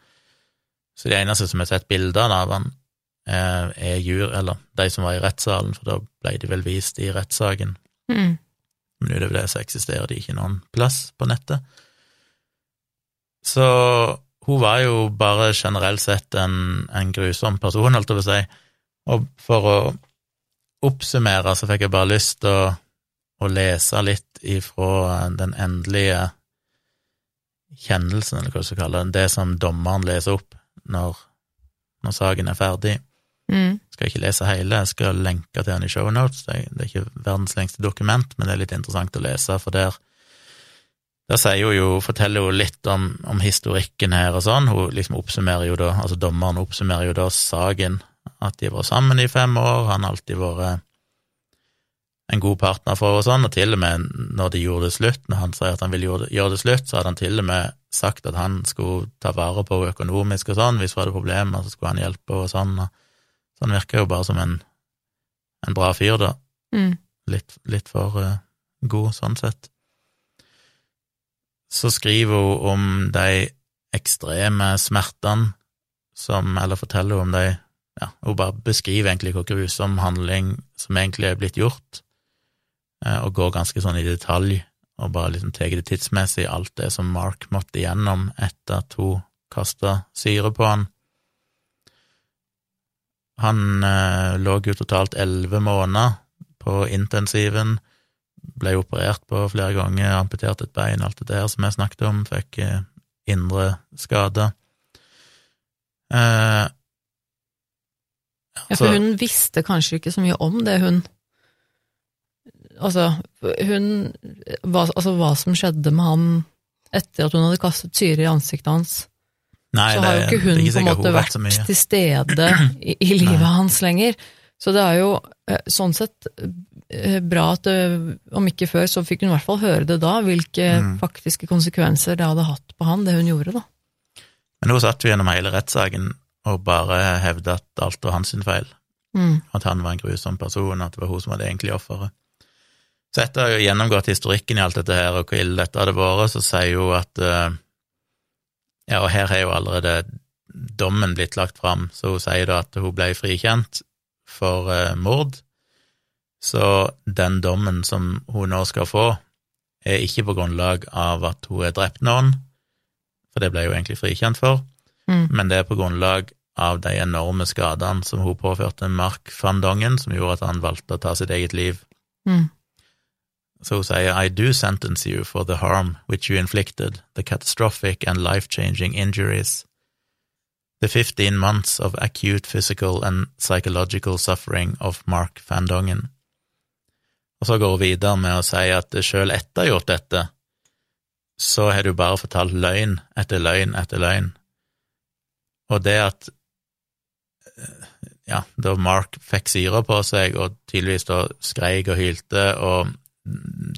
Speaker 2: Så de eneste som har sett bilder av han, er jur, eller de som var i rettssalen, for da ble de vel vist i rettssaken.
Speaker 1: Mm.
Speaker 2: Men utover det så eksisterer de ikke noen plass på nettet. Så hun var jo bare generelt sett en, en grusom person, holdt jeg på å si. Og for å oppsummere så fikk jeg bare lyst til å, å lese litt ifra den endelige kjennelsen, eller hva du skal kalle det, det som dommeren leser opp når, når saken er ferdig.
Speaker 1: Mm.
Speaker 2: Skal ikke lese hele, jeg skal lenke til den i shownotes. Det, det er ikke verdens lengste dokument, men det er litt interessant å lese, for der, der hun jo, forteller hun litt om, om historikken her og sånn. Hun liksom oppsummerer jo da, altså dommeren oppsummerer jo da saken, at de var sammen i fem år, han har alltid vært en god partner for og sånn, og til og med når de gjorde det slutt, når han sier at han ville gjøre det slutt, så hadde han til og med sagt at han skulle ta vare på henne økonomisk og sånn, hvis hun hadde problemer, så skulle han hjelpe henne og sånn, og så han virker jo bare som en, en bra fyr, da.
Speaker 1: Mm.
Speaker 2: Litt, litt for uh, god, sånn sett. Så skriver hun om de ekstreme smertene som Eller forteller hun om de Ja, hun bare beskriver egentlig hvor grusom handling som egentlig er blitt gjort, uh, og går ganske sånn i detalj, og bare liksom tar det tidsmessig, alt det som Mark måtte igjennom etter at hun kasta syre på han. Han eh, lå jo totalt elleve måneder på intensiven, ble operert på flere ganger, amputert et bein, alt det der som jeg snakket om, fikk eh, indre skader. Eh,
Speaker 1: Ja, for hun visste kanskje ikke så mye om det, hun Altså, hun hva, Altså, hva som skjedde med han etter at hun hadde kastet syre i ansiktet hans,
Speaker 2: nei,
Speaker 1: så har jo ikke hun
Speaker 2: ikke
Speaker 1: på en måte vært til stede i, i livet
Speaker 2: Nei.
Speaker 1: hans lenger. Så det er jo eh, sånn sett eh, bra at eh, om ikke før, så fikk hun i hvert fall høre det da, hvilke
Speaker 2: Mm.
Speaker 1: faktiske konsekvenser det hadde hatt på han, det hun gjorde, da.
Speaker 2: Men nå satt vi gjennom hele rettssaken og bare hevda at alt var hans feil.
Speaker 1: Mm.
Speaker 2: at han var en grusom person, at det var hun som var det egentlige offeret. Så etter å ha gjennomgått historikken i alt dette her, og hvor ille dette hadde vært, så sier hun at eh, Ja, og her har jo allerede dommen blitt lagt fram, så hun sier da at hun ble frikjent for uh, mord. Så den dommen som hun nå skal få, er ikke på grunnlag av at hun har drept noen, for det ble hun egentlig frikjent for,
Speaker 1: Mm.
Speaker 2: men det er på grunnlag av de enorme skadene som hun påførte Mark van Dongen, som gjorde at han valgte å ta sitt eget liv.
Speaker 1: Mm.
Speaker 2: Så hun sier I do sentence you for the harm which you inflicted, the catastrophic and life-changing injuries, the 15 months of acute physical and psychological suffering of Mark van Dongen. Og så går hun videre med å si at selv etter å ha gjort dette, så har du bare fortalt løgn etter løgn etter løgn. Og det at ja, da Mark fikk syre på seg og tydeligvis da skreik og hylte, og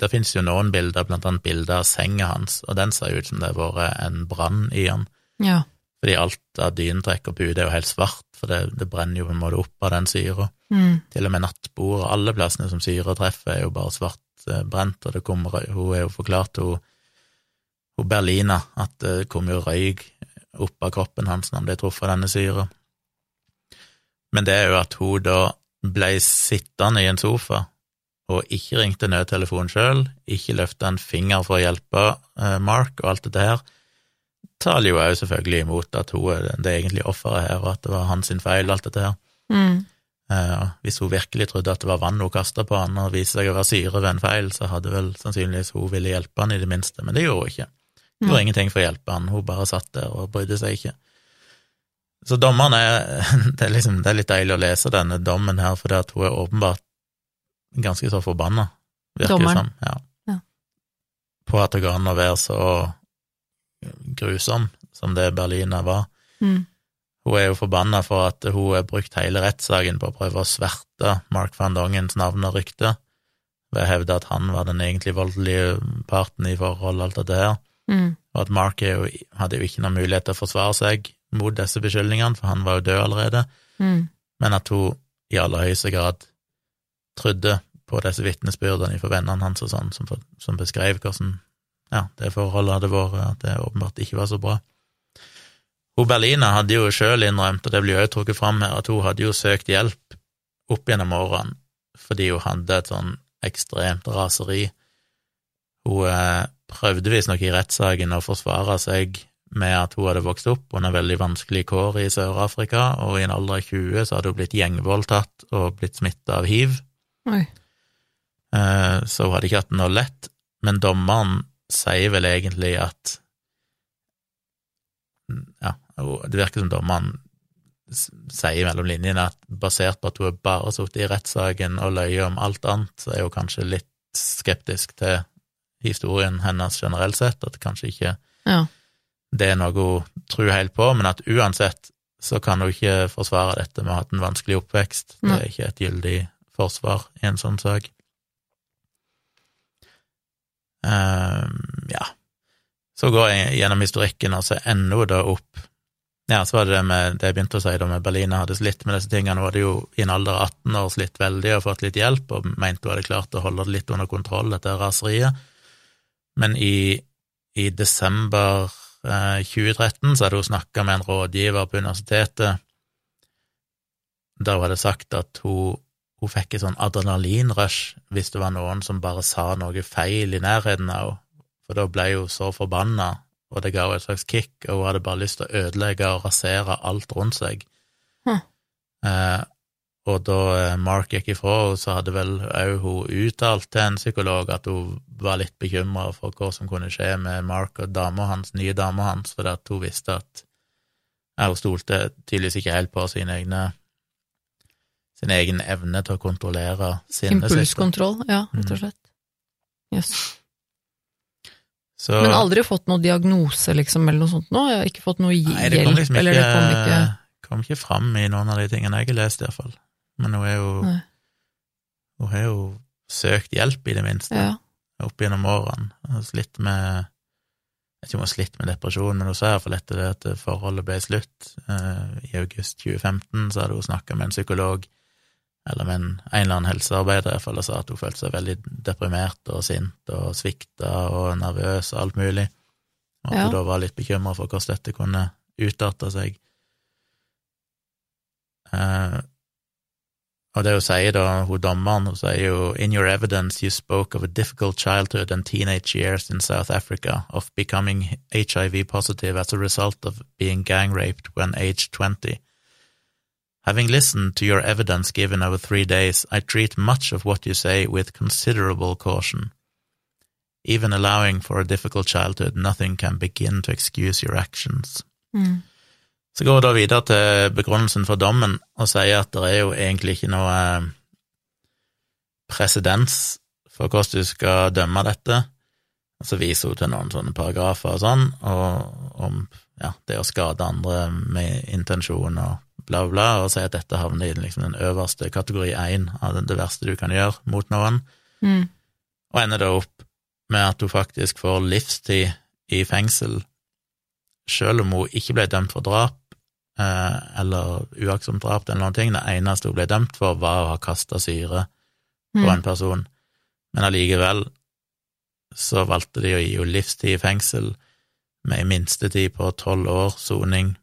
Speaker 2: det finnes jo noen bilder, blant annet bilder av senga hans, og den ser ut som det har vært en brann i den,
Speaker 1: Ja.
Speaker 2: fordi alt av dynetrekk og pute er jo helt svart, for det, det brenner jo på en måte opp av den syra.
Speaker 1: Mm.
Speaker 2: Til og med nattbordet, alle plassene som syre treffer, er jo bare svart eh, brent, og det kommer Hun er jo forklart, hun, hun Berlina, at det kom jo røyk opp av kroppen hans når han ble truffet av denne syra. Men det er jo at hun da ble sittende i en sofa og ikke ringte nødtelefonen sjøl, ikke løfta en finger for å hjelpe eh, Mark og alt dette her, taler jo òg selvfølgelig imot at hun er det egentlige offeret her, og at det var hans sin feil, alt dette her.
Speaker 1: Mm.
Speaker 2: Eh, hvis hun virkelig trodde at det var vann hun kasta på han, og viste seg å være syre ved en feil, så hadde vel sannsynligvis hun ville hjelpe han i det minste, men det gjorde hun ikke. Hun gjorde
Speaker 1: Nei.
Speaker 2: ingenting for å hjelpe han, hun bare satt der og brydde seg ikke. Så dommeren er Det er liksom, det er litt deilig å lese denne dommen her, fordi at hun er åpenbart ganske så forbanna, virker det som. Ja.
Speaker 1: Ja.
Speaker 2: På at det går an å være så grusom som det Berlina var.
Speaker 1: Mm.
Speaker 2: Hun er jo forbanna for at hun har brukt hele rettssaken på å prøve å sverte Mark van Dongens navn og rykte, ved å hevde at han var den egentlig voldelige parten i forhold alt dette her,
Speaker 1: Mm.
Speaker 2: og at Mark jo, hadde jo ikke noen mulighet til å forsvare seg mot disse beskyldningene, for han var jo død allerede,
Speaker 1: Mm.
Speaker 2: men at hun i aller høyeste grad trodde på disse vitnesbyrdene fra vennene hans og sånn, som, som beskrev hvordan ja, det forholdet hadde vært, at det åpenbart ikke var så bra. Hun Berlina hadde jo sjøl innrømt, og det blir jo også trukket fram her, at hun hadde jo søkt hjelp opp gjennom årene fordi hun hadde et sånn ekstremt raseri. Hun eh, prøvde visstnok i rettssaken å forsvare seg med at hun hadde vokst opp under veldig vanskelige kår i Sør-Afrika, og i en alder av 20 så hadde hun blitt gjengvoldtatt og blitt smitta av hiv.
Speaker 1: Oi.
Speaker 2: Eh, Så hun hadde ikke hatt noe lett, men dommeren sier vel egentlig at Ja, det virker som dommeren sier mellom linjene at basert på at hun bare sittet i rettssaken og løyet om alt annet, så er hun kanskje litt skeptisk til historien hennes generelt sett, at kanskje ikke
Speaker 1: Ja.
Speaker 2: det er noe hun tror helt på, men at uansett så kan hun ikke forsvare dette med å ha hatt en vanskelig oppvekst. Det er ikke et gyldig forsvar i en sånn sak. Um, ja. Så går jeg gjennom historikken, og så ender da opp Ja, så var det det med det jeg begynte å si da med Berlina hadde slitt med disse tingene. Hun hadde jo i en alder av 18 år slitt veldig og fått litt hjelp, og mente hun hadde klart å holde det litt under kontroll, dette raseriet. Men i, i desember eh, 2013 så hadde hun snakka med en rådgiver på universitetet, der hun hadde sagt at hun, hun fikk et sånn adrenalinrush hvis det var noen som bare sa noe feil i nærheten av henne, for da ble hun så forbanna, og det ga henne et slags kick, og hun hadde bare lyst til å ødelegge og rasere alt rundt seg.
Speaker 1: Hm.
Speaker 2: Eh, og da eh, Mark gikk ifra henne, så hadde vel òg hun uttalt til en psykolog at hun var litt bekymra for hva som kunne skje med Mark og dama hans, nye dama hans, fordi at hun visste at ja, hun stolte tydeligvis ikke helt på sine egne sin egen evne til å kontrollere sinnet sitt.
Speaker 1: Impulskontroll, ja, rett
Speaker 2: Mm.
Speaker 1: og slett. Jøss.
Speaker 2: Så,
Speaker 1: Men aldri fått noe diagnose, liksom, eller noe sånt nå? Jeg har ikke fått noe
Speaker 2: Nei, det
Speaker 1: hjelp,
Speaker 2: kom liksom ikke,
Speaker 1: det kom ikke
Speaker 2: kom ikke fram i noen av de tingene jeg har lest, iallfall. Men hun er jo
Speaker 1: Nei.
Speaker 2: Hun har jo søkt hjelp, i det minste,
Speaker 1: Ja.
Speaker 2: opp gjennom årene. Hun slitt med Jeg vet ikke om hun har slitt med depresjon, men hun sa iallfall etter det at forholdet ble slutt. eh, I august 2015 så hadde hun snakka med en psykolog, eller med en, en eller annen helsearbeider, i hvert fall, og sa at hun følte seg veldig deprimert og sint og svikta og nervøs og alt mulig. Og at
Speaker 1: Ja.
Speaker 2: da var litt bekymra for hvordan dette kunne utarte seg. Eh, og det hun sier da, hun dommeren, hun sier jo In your evidence you spoke of a difficult childhood and teenage years in South Africa, of becoming HIV positive as a result of being gang raped when age 20. Having listened to your evidence given over three days, I treat much of what you say with considerable caution. Even allowing for a difficult childhood, nothing can begin to excuse your actions.
Speaker 1: Mm.
Speaker 2: Så går vi da videre til begrunnelsen for dommen og sier at det er jo egentlig ikke noe eh, presedens for hvordan du skal dømme dette. Og så viser hun til noen sånne paragrafer og sånn, og om ja, det å skade andre med intensjon og bla, bla, og si at dette havner i liksom den øverste kategori én av det, verste du kan gjøre mot noen,
Speaker 1: Mm.
Speaker 2: og ender da opp med at hun faktisk får livstid i fengsel, selv om hun ikke ble dømt for drap, eh, eller uaktsomt drap eller noen ting. Det eneste hun ble dømt for, var å ha kasta syre på
Speaker 1: Mm.
Speaker 2: en person, men allikevel så valgte de å gi henne livstid i fengsel med ei minstetid på tolv år soning.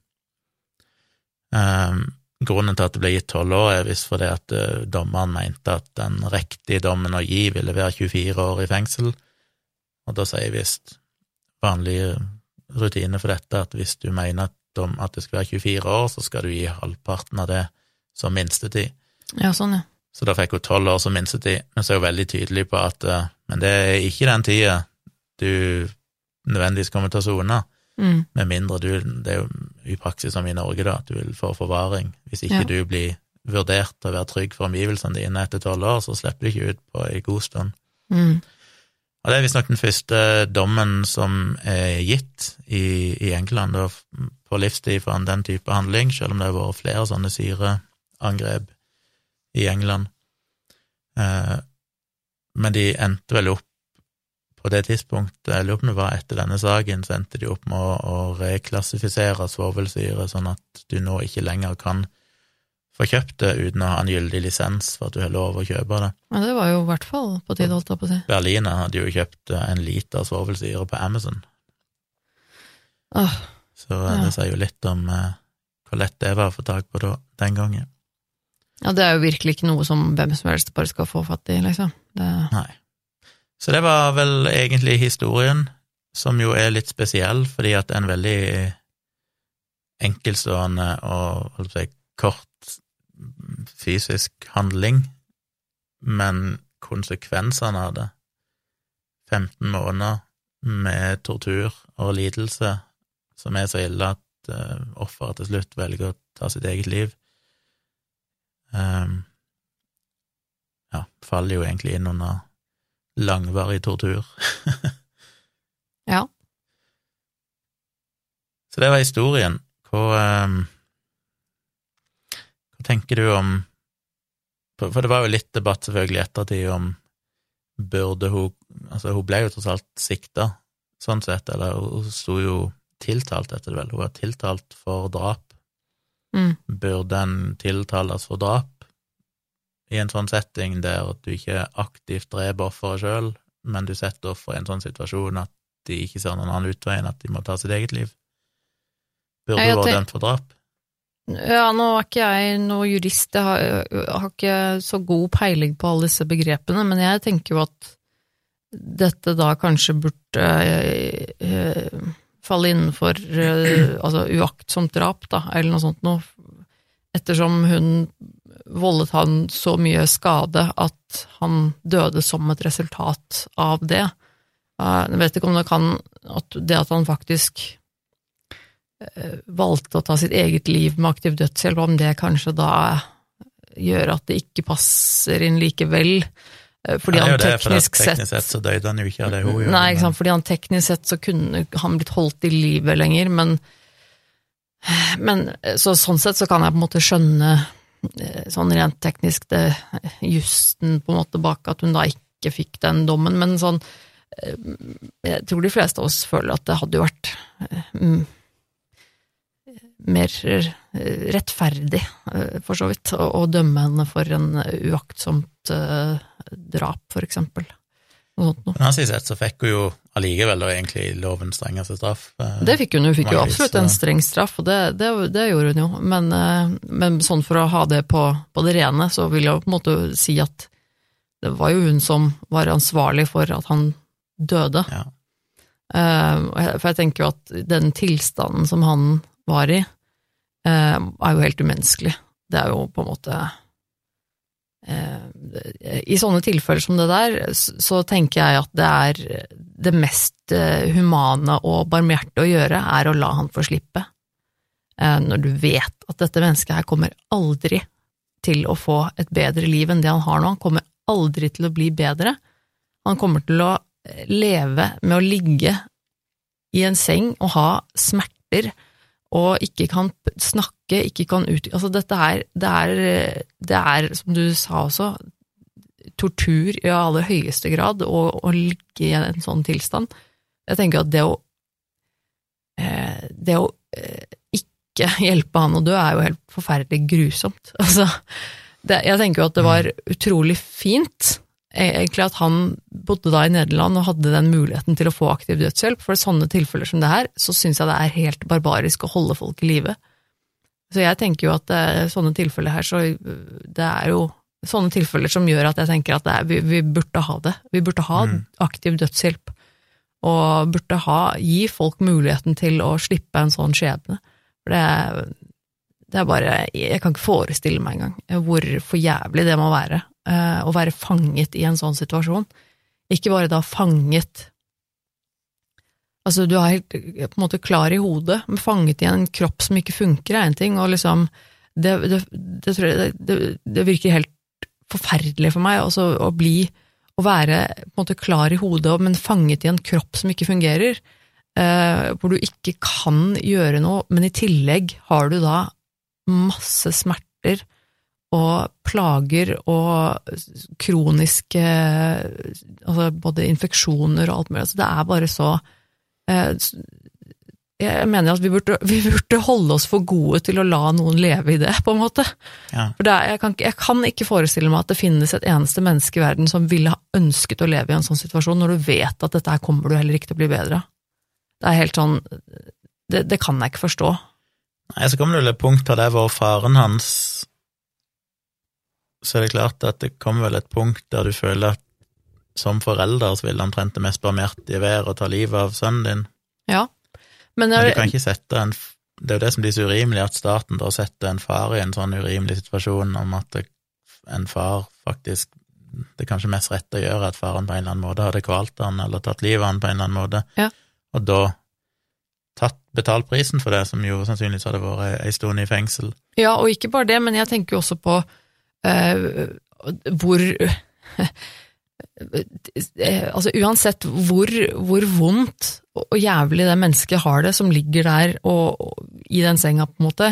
Speaker 2: Um, grunnen til at det ble gitt tolv år, er visst fordi at eh, dommeren mente at den riktige dommen å gi ville være 24 år i fengsel, og da sier visst vanlige rutiner for dette at hvis du mener at, dom, at det skal være 24 år, så skal du gi halvparten av det som minstetid.
Speaker 1: Ja, sånn, ja.
Speaker 2: Så da fikk hun tolv år som minstetid, men så er hun veldig tydelig på at eh, men det er ikke den tida du nødvendigvis kommer til å sone,
Speaker 1: Mm.
Speaker 2: med mindre du Det er jo i praksis som i Norge, da, at du vil få forvaring. Hvis ikke
Speaker 1: Ja.
Speaker 2: du blir vurdert til å være trygg for omgivelsene dine etter tolv år, så slipper du ikke ut på ei god stund.
Speaker 1: Mm.
Speaker 2: Og det er visstnok den første dommen som er gitt i, i England da, på livstid for den type handling, selv om det har vært flere sånne syreangrep i England. Eh, men de endte vel opp på det tidspunktet, jeg lurer på om det var etter denne saken, så endte de opp med å, å reklassifisere svovelsyre, sånn at du nå ikke lenger kan få kjøpt det uten å ha en gyldig lisens for at du har lov å kjøpe det.
Speaker 1: Ja, det var jo i hvert fall på tide, holdt jeg på å si.
Speaker 2: Berliner hadde jo kjøpt eh, en liter svovelsyre på Amazon,
Speaker 1: Åh,
Speaker 2: så eh,
Speaker 1: Ja.
Speaker 2: det sier jo litt om eh, hvor lett det var å få tak på da, den gangen.
Speaker 1: ja, det er jo virkelig ikke noe som hvem som helst bare skal få fatt i, liksom. Det,
Speaker 2: Nei. Så det var vel egentlig historien, som jo er litt spesiell, fordi at det er en veldig enkeltstående og holdt på kort fysisk handling, men konsekvensene av det. 15 måneder med tortur og lidelse som er så ille at uh, offeret til slutt velger å ta sitt eget liv, um, ja, faller jo egentlig inn under langvarig tortur.
Speaker 1: ja.
Speaker 2: Så det var historien. Hva, um, hva tenker du om For det var jo litt debatt selvfølgelig i ettertid om burde hun Altså, hun ble jo tross alt sikta, sånn sett, eller hun sto jo tiltalt, heter det vel. Hun var tiltalt for drap.
Speaker 1: Mm.
Speaker 2: Burde en tiltales for drap i en sånn setting der du ikke aktivt dreper offeret sjøl, men du setter offeret i en sånn situasjon at de ikke ser noen annen utvei enn at de må ta sitt eget liv? Burde du vært dømt for drap?
Speaker 1: Ja, nå er ikke jeg noe jurist, jeg har, jeg har ikke så god peiling på alle disse begrepene, men jeg tenker jo at dette da kanskje burde eh, eh, falle innenfor eh, altså uaktsomt drap, da, eller noe sånt noe, ettersom hun voldet han så mye skade at han døde som et resultat av det. Eh, Jeg vet ikke om det kan at det at han faktisk eh, valgte å ta sitt eget liv med aktiv dødshjelp, om det kanskje da gjør at det ikke passer inn likevel, eh, fordi
Speaker 2: Ja,
Speaker 1: han
Speaker 2: teknisk, det,
Speaker 1: teknisk sett
Speaker 2: så døde han jo ikke av det hun gjorde.
Speaker 1: Nei, ikke sant, fordi han teknisk sett så kunne han blitt holdt i live lenger, men, men så sånn sett så kan jeg på en måte skjønne sånn rent teknisk det justen på en måte bak at hun da ikke fikk den dommen, men sånn eh, Jeg tror de fleste av oss føler at det hadde jo vært eh, mer eh, rettferdig, eh, for så vidt, å, dømme henne for en uaktsomt eh, drap, for eksempel. Noe sånt noe.
Speaker 2: Men han side sett så fikk hun jo allikevel og egentlig lovens strengeste straff. eh,
Speaker 1: Det fikk hun, hun fikk jo absolutt en streng straff, og det, det, det gjorde hun jo, men, eh, men sånn for å ha det på, på det rene, så vil jeg på en måte si at det var jo hun som var ansvarlig for at han døde.
Speaker 2: Ja.
Speaker 1: Eh, For jeg tenker jo at den tilstanden som han var i, er jo helt umenneskelig. Det er jo på en måte I sånne tilfeller som det der, så tenker jeg at det er det mest eh, humane og barmhjertige å gjøre, er å la han få slippe. Eh, Når du vet at dette mennesket her kommer aldri til å få et bedre liv enn det han har nå, han kommer aldri til å bli bedre. Han kommer til å leve med å ligge i en seng og ha smerter og ikke kan snakke, ikke kan ut... Altså, dette er, det er, det er, som du sa også, tortur i aller høyeste grad å, ligge i en sånn tilstand. Jeg tenker at det å eh, Det å eh, ikke hjelpe han å dø er jo helt forferdelig grusomt. Altså, det, jeg tenker jo at det var utrolig fint egentlig at han bodde da i Nederland og hadde den muligheten til å få aktiv dødshjelp. For i sånne tilfeller som det her, så syns jeg det er helt barbarisk å holde folk i live. Så jeg tenker jo at i sånne tilfeller her, så øh, det er jo sånne tilfeller som gjør at jeg tenker at det er, vi, vi burde ha det. Vi burde ha
Speaker 2: Mm.
Speaker 1: aktiv dødshjelp, og burde ha, gi folk muligheten til å slippe en sånn skjebne. For det, det er bare Jeg kan ikke forestille meg engang hvor for jævlig det må være eh, å være fanget i en sånn situasjon. Ikke bare da fanget Altså, du er helt på en måte klar i hodet, men fanget i en kropp som ikke funker, er en ting, og liksom Det, det, det, det virker helt forferdelig for meg også, å bli Å være på en måte klar i hodet, men fanget i en kropp som ikke fungerer, eh, hvor du ikke kan gjøre noe, men i tillegg har du da masse smerter og plager og kroniske altså både infeksjoner og alt mulig. Altså det er bare så eh, Jeg mener at vi burde, vi burde holde oss for gode til å la noen leve i det, på en måte.
Speaker 2: Ja.
Speaker 1: For er, jeg, kan, jeg kan ikke forestille meg at det finnes et eneste menneske i verden som ville ha ønsket å leve i en sånn situasjon, når du vet at dette her kommer du heller ikke til å bli bedre av. Det er helt sånn Det, det kan jeg ikke forstå.
Speaker 2: Nei, så kommer det vel et punkt der det var faren hans Så er det klart at det kommer vel et punkt der du føler at som forelder så vil omtrent det mest barmhjertige være å ta livet av sønnen din.
Speaker 1: Ja. Men,
Speaker 2: Men du kan ikke sette en Det er jo det som blir så urimelig, at staten da setter en far i en sånn urimelig situasjon om at det, en far faktisk Det er kanskje mest rett å gjøre at faren på en eller annen måte hadde kvalt han eller tatt livet av han på en eller annen måte,
Speaker 1: Ja.
Speaker 2: og da tatt betalt prisen for det, som jo sannsynligvis hadde vært ei stund i fengsel.
Speaker 1: ja, og ikke bare det, men jeg tenker jo også på eh, hvor eh, Altså uansett hvor, hvor vondt og jævlig det mennesket har det som ligger der og, og, i den senga, på en måte,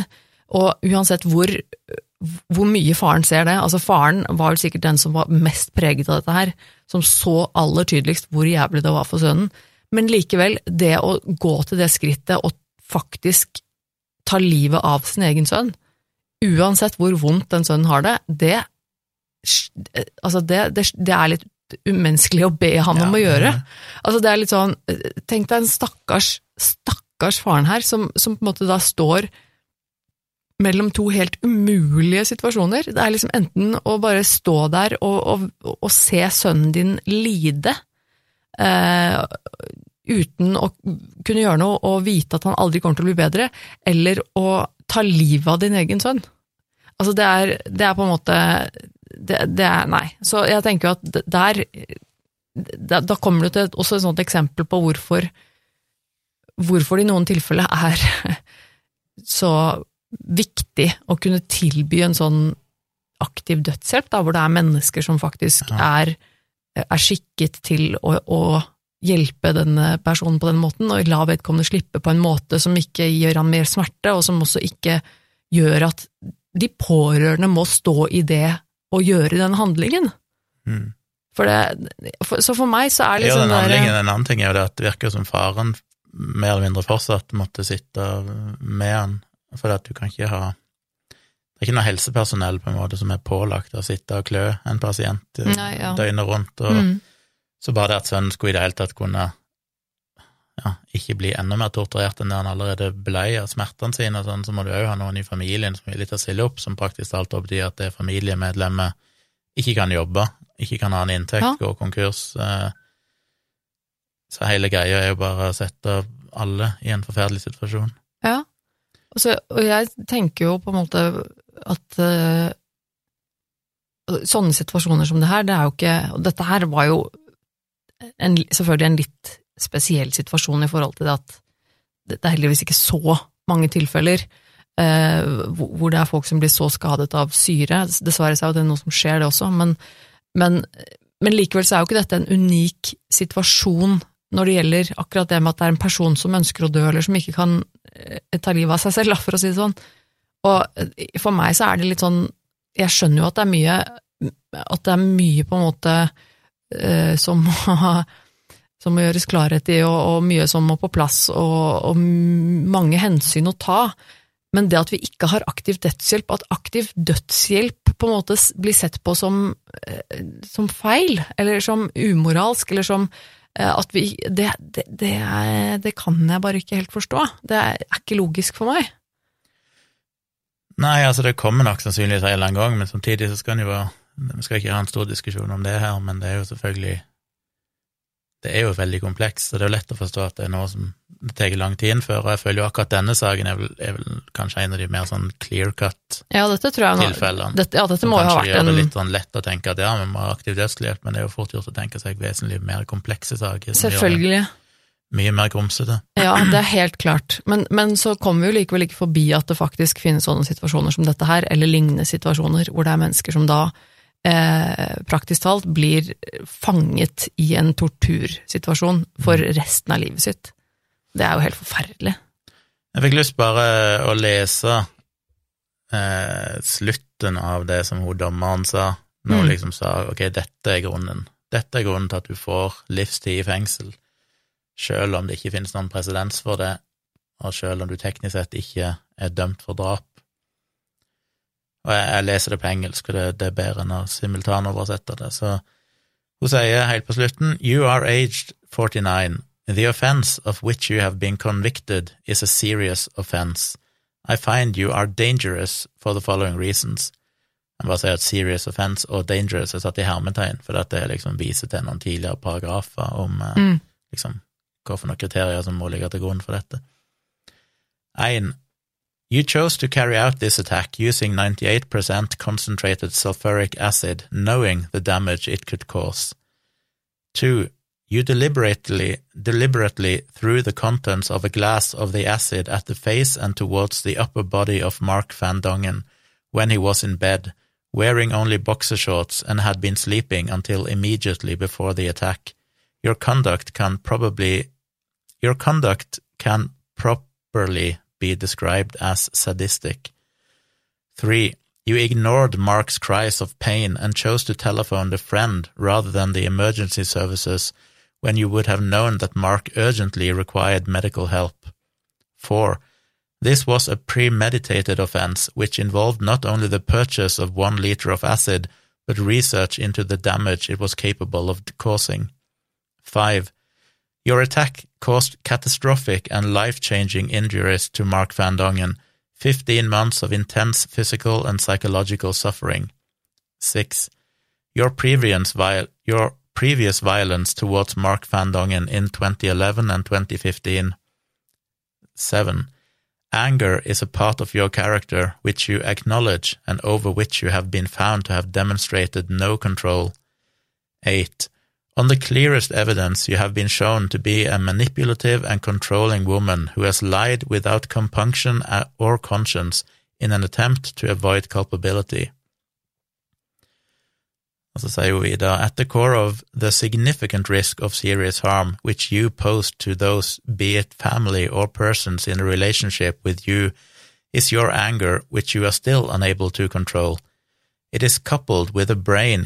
Speaker 1: og uansett hvor, hvor mye faren ser det Altså faren var vel sikkert den som var mest preget av dette her, som så aller tydeligst hvor jævlig det var for sønnen, men likevel, det å gå til det skrittet og faktisk ta livet av sin egen sønn, uansett hvor vondt den sønnen har det, det, altså det, det, det er litt umenneskelig å be han om å gjøre. Altså det er litt sånn, tenk deg en stakkars, stakkars faren her, som, som på en måte da står mellom to helt umulige situasjoner. Det er liksom enten å bare stå der og, og, og se sønnen din lide, eh, uten å kunne gjøre noe og vite at han aldri kommer til å bli bedre, eller å ta livet av din egen sønn. Altså det er, det er på en måte det, det er Nei. Så jeg tenker jo at der Da, kommer du til også et sånt eksempel på hvorfor hvorfor det i noen tilfeller er så viktig å kunne tilby en sånn aktiv dødshjelp, da, hvor det er mennesker som faktisk er, er skikket til å, å hjelpe denne personen på den måten, og la vedkommende slippe på en måte som ikke gjør han mer smerte, og som også ikke gjør at de pårørende må stå i det og gjøre den handlingen.
Speaker 2: Mm.
Speaker 1: For det, for, så for meg så er
Speaker 2: Ja,
Speaker 1: liksom
Speaker 2: den
Speaker 1: det der-
Speaker 2: en annen ting er jo det at det virker som faren mer eller mindre fortsatt måtte sitte med han, for at du kan ikke ha Det er ikke noe helsepersonell på en måte som er pålagt å sitte og klø en pasient eh,
Speaker 1: Nei, ja.
Speaker 2: døgnet rundt, og
Speaker 1: mm,
Speaker 2: så bare det at sønnen skulle i det hele tatt kunne ja, ikke bli enda mer torturert enn det han allerede blei av smertene sine, sånn, så må du òg ha noen i familien som er villig til å stille opp, som praktisk talt betyr at det familiemedlemmet ikke kan jobbe, ikke kan ha en inntekt,
Speaker 1: Ja.
Speaker 2: gå konkurs. eh, Så hele greia er jo bare å sette alle i en forferdelig situasjon.
Speaker 1: Ja. Og, så, og jeg tenker jo på en måte at uh, sånne situasjoner som det her, det er jo ikke Og dette her var jo en, selvfølgelig en litt spesiell situasjon i forhold til det at det er heldigvis ikke så mange tilfeller eh, hvor det er folk som blir så skadet av syre. Dessverre så er det noe som skjer, det også, men, men, men likevel så er jo ikke dette en unik situasjon når det gjelder akkurat det med at det er en person som ønsker å dø, eller som ikke kan eh, ta livet av seg selv, for å si det sånn. Og eh, for meg så er det litt sånn Jeg skjønner jo at det er mye At det er mye på en måte som må som må gjøres klarhet i, og, og mye som må på plass, og, og mange hensyn å ta. Men det at vi ikke har aktiv dødshjelp, at aktiv dødshjelp på en måte blir sett på som, eh, som feil, eller som umoralsk, eller som eh, at vi det, det, det, det kan jeg bare ikke helt forstå. Det er, er ikke logisk for meg.
Speaker 2: Nei, altså det kommer nok sannsynligvis en eller annen gang, men samtidig så skal en jo Vi skal ikke ha en stor diskusjon om det her, men det er jo selvfølgelig Det er jo veldig komplekst, så det er jo lett å forstå at det er noe som det tar lang tid innfører, og jeg føler jo akkurat denne saken er vel, er vel kanskje en av de mer sånn clear cut-tilfellene.
Speaker 1: Ja, dette Ja, dette må jo ha vært en kanskje gjør
Speaker 2: det litt sånn lett å tenke at ja, vi må ha aktiv dødshjelp, men det er jo fort gjort å tenke seg vesentlig mer komplekse saker.
Speaker 1: Selvfølgelig.
Speaker 2: Mye mer grumsete.
Speaker 1: Ja, det er helt klart. Men, men så kommer vi jo likevel ikke forbi at det faktisk finnes sånne situasjoner som dette her, eller lignende situasjoner, hvor det er mennesker som da eh, praktisk talt blir fanget i en tortursituasjon for resten av livet sitt. Det er jo helt forferdelig.
Speaker 2: Jeg fikk lyst bare å lese eh, slutten av det som hun dommeren sa, når hun
Speaker 1: Mm.
Speaker 2: liksom sa ok, dette er grunnen. Dette er grunnen til at du får livstid i fengsel, selv om det ikke finnes noen presedens for det, og selv om du teknisk sett ikke er dømt for drap. Og jeg, jeg leser det på engelsk, og det, det er bedre enn å simultanoversette det, så hun sier helt på slutten, You are aged 49. The offense of which you have been convicted is a serious offense. I find you are dangerous for the following reasons. Jeg bare sier at serious offense og dangerous er satt i hermetegn, for dette liksom viser til noen tidligere paragrafer om eh,
Speaker 1: Mm.
Speaker 2: liksom, hva for noen kriterier som må ligge til grunn for dette. 1. You chose to carry out this attack using 98% concentrated sulfuric acid, knowing the damage it could cause. 2. You deliberately, deliberately threw the contents of a glass of the acid at the face and towards the upper body of Mark Van Dongen when he was in bed, wearing only boxer shorts and had been sleeping until immediately before the attack. Your conduct can probably, your conduct can properly be described as sadistic. 3. You ignored Mark's cries of pain and chose to telephone the friend rather than the emergency services when you would have known that Mark urgently required medical help. 4. This was a premeditated offense which involved not only the purchase of one liter of acid, but research into the damage it was capable of causing. 5. Your attack caused catastrophic and life-changing injuries to Mark Van Dongen, 15 months of intense physical and psychological suffering. 6. Your previous, viol- your previous violence towards Mark Van Dongen in 2011 and 2015. 7. Anger is a part of your character which you acknowledge and over which you have been found to have demonstrated no control. 8. On the clearest evidence, you have been shown to be a manipulative and controlling woman who has lied without compunction or conscience in an attempt to avoid culpability. Så sier hun videre, at the core of the significant risk of serious harm which you pose to those, be it family or persons in a relationship with you, is your anger which you are still unable to control. It is coupled with a brain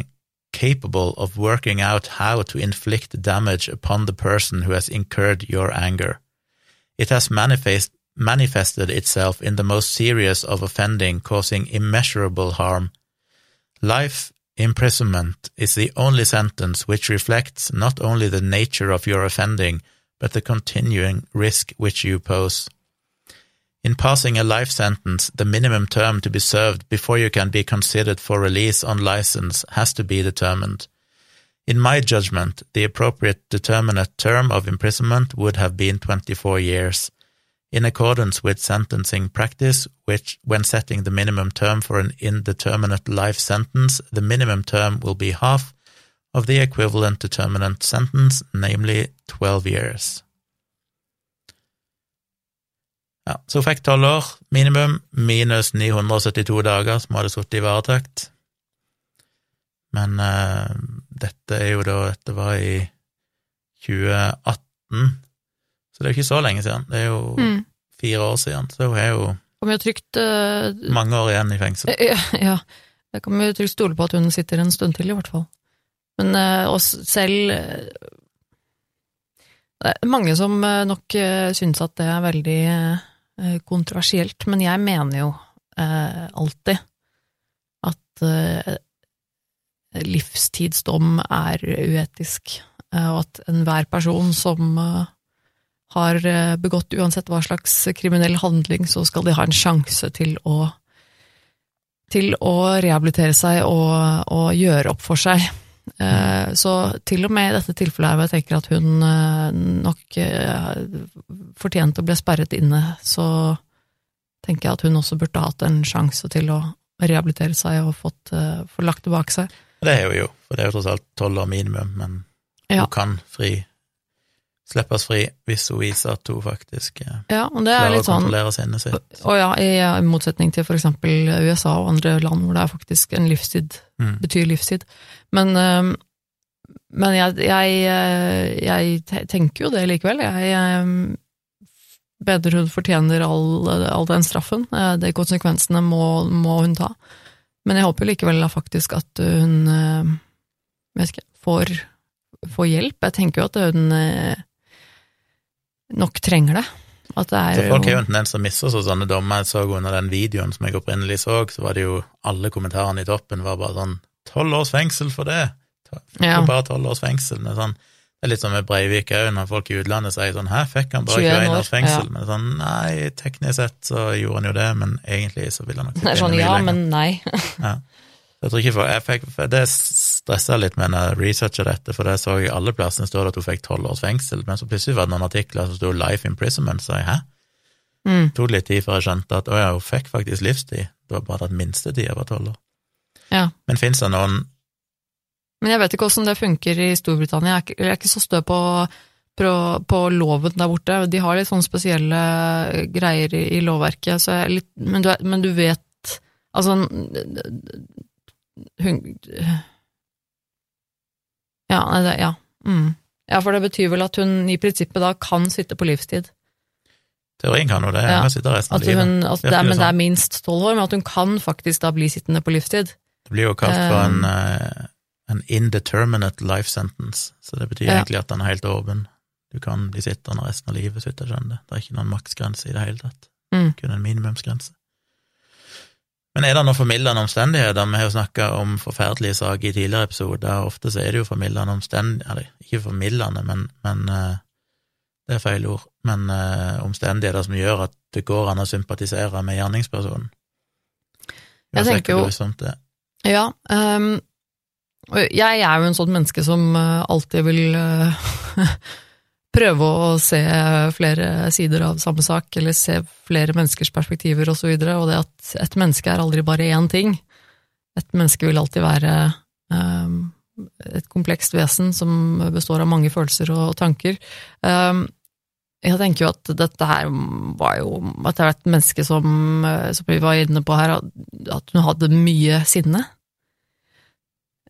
Speaker 2: capable of working out how to inflict damage upon the person who has incurred your anger. It has manifest, manifested itself in the most serious of offending, causing immeasurable harm. Life imprisonment is the only sentence which reflects not only the nature of your offending, but the continuing risk which you pose. In passing a life sentence, the minimum term to be served before you can be considered for release on license has to be determined. In my judgment, the appropriate determinate term of imprisonment would have been 24 years. In accordance with sentencing practice, which, when setting the minimum term for an indeterminate life sentence, the minimum term will be half of the equivalent determinate sentence, namely 12 years. Ja, så hun fikk tolv år minimum, minus 972 dager som hun hadde sittet i varetekt. Men uh, dette er jo da Dette var i 2018, Så det er jo ikke så lenge siden. Det er jo
Speaker 1: Mm.
Speaker 2: fire år siden, så hun er jo
Speaker 1: vi jo trygt uh,
Speaker 2: mange år igjen i fengsel.
Speaker 1: Ja, ja. det kan jo trygt stole på at hun sitter en stund til, i hvert fall. Men uh, oss selv eh, Det er mange som eh, nok syns at det er veldig eh, kontroversielt, men jeg mener jo eh, alltid at eh, livstidsdom er uetisk, eh, og at enhver person som eh, har eh, begått uansett hva slags kriminell handling, så skal de ha en sjanse til å til å rehabilitere seg og, og gjøre opp for seg. Eh, Så til og med i dette tilfellet her hvor jeg tenker at hun eh, nok eh, fortjente å bli sperret inne, så tenker jeg at hun også burde hatt en sjanse til å rehabilitere seg og fått, få lagt det bak seg.
Speaker 2: Det er hun jo, for det er jo tross alt tolv år minimum, men
Speaker 1: Ja.
Speaker 2: hun kan fri, slippes fri hvis hun viser at hun faktisk eh,
Speaker 1: Ja, og det er litt sånn
Speaker 2: sinnet sitt.
Speaker 1: Og ja, i, i motsetning til for eksempel USA og andre land hvor det er faktisk en livstid,
Speaker 2: Mm.
Speaker 1: betyr livstid. Men, men jeg, jeg, øh, jeg tenker jo det likevel. Jeg mener hun fortjener all, all den straffen. Eh, De konsekvensene må, må hun ta. Men jeg håper likevel faktisk at hun øhm, vet ikke, får, får hjelp. Jeg tenker jo at hun nok trenger det. At det er
Speaker 2: Så folk er
Speaker 1: jo
Speaker 2: en tendens til å misforstå sånne dommer. Jeg så under den videoen som jeg opprinnelig så, så var det jo alle kommentarene i toppen var bare sånn 'Tolv års fengsel for det!'
Speaker 1: Ja.
Speaker 2: Ja. Bare tolv års fengsel. Det er, sånn, det er litt som med Breivik òg, når folk i utlandet sier sånn her fikk han bare
Speaker 1: 21
Speaker 2: 21 års fengsel?'
Speaker 1: Ja.
Speaker 2: Men sånn Nei, teknisk sett så gjorde han jo det, men egentlig så ville han nok
Speaker 1: Det er sånn ja,
Speaker 2: lenger.
Speaker 1: men nei.
Speaker 2: Jeg tror ikke for, jeg fikk, Det stressa litt med når jeg researcha dette, for det så jeg alle plassene står det at hun fikk tolv års fengsel, men så plutselig var det noen artikler som sto 'life imprisonment', så jeg hæ?
Speaker 1: Mm.
Speaker 2: Det tok litt tid før jeg skjønte at å ja, hun fikk faktisk livstid, det var bare at minstetida var tolv år.
Speaker 1: Ja.
Speaker 2: Men fins det noen
Speaker 1: Men jeg vet ikke hvordan det funker i Storbritannia. Jeg er ikke, jeg er ikke så stø på, på, på loven der borte. De har litt sånne spesielle greier i, i lovverket, så jeg er litt, men, du, men du vet Altså hun, Ja, nei, det, ja. Mm. ja, for det betyr vel at hun i prinsippet da kan sitte på livstid.
Speaker 2: Teorien kan jo det,
Speaker 1: Ja.
Speaker 2: hun kan sitte resten av
Speaker 1: At
Speaker 2: livet.
Speaker 1: hun, at det, er-
Speaker 2: det
Speaker 1: men det er
Speaker 2: sånn?
Speaker 1: minst tolv år, men at hun kan faktisk da bli sittende på livstid.
Speaker 2: Det blir jo kalt for en, eh, en indeterminate life sentence, så det betyr
Speaker 1: Ja.
Speaker 2: egentlig at den er helt åpen. Du kan bli sittende resten av livet, så vidt jeg skjønner. Det er ikke noen maksgrense i det hele tatt.
Speaker 1: Mm.
Speaker 2: Kun en minimumsgrense. Men er det noen formildende omstendigheter? Vi har jo snakka om forferdelige saker i tidligere episoder, og ofte så er det jo formildende omstendigheter Eller ikke formildende, men, men eh, det er feil ord. Men eh, omstendigheter som gjør at det går an å sympatisere med gjerningspersonen.
Speaker 1: Jeg tenker jo-. Ja, Um, jeg er jo en sånn menneske som eh, alltid vil prøve å se flere sider av samme sak, eller se flere menneskers perspektiver og så videre, og det at et menneske er aldri bare én ting. Et menneske vil alltid være um, et komplekst vesen som består av mange følelser og tanker. Um, jeg tenker jo at dette her var jo At det var et menneske som, som vi var inne på her, at hun hadde mye sinne.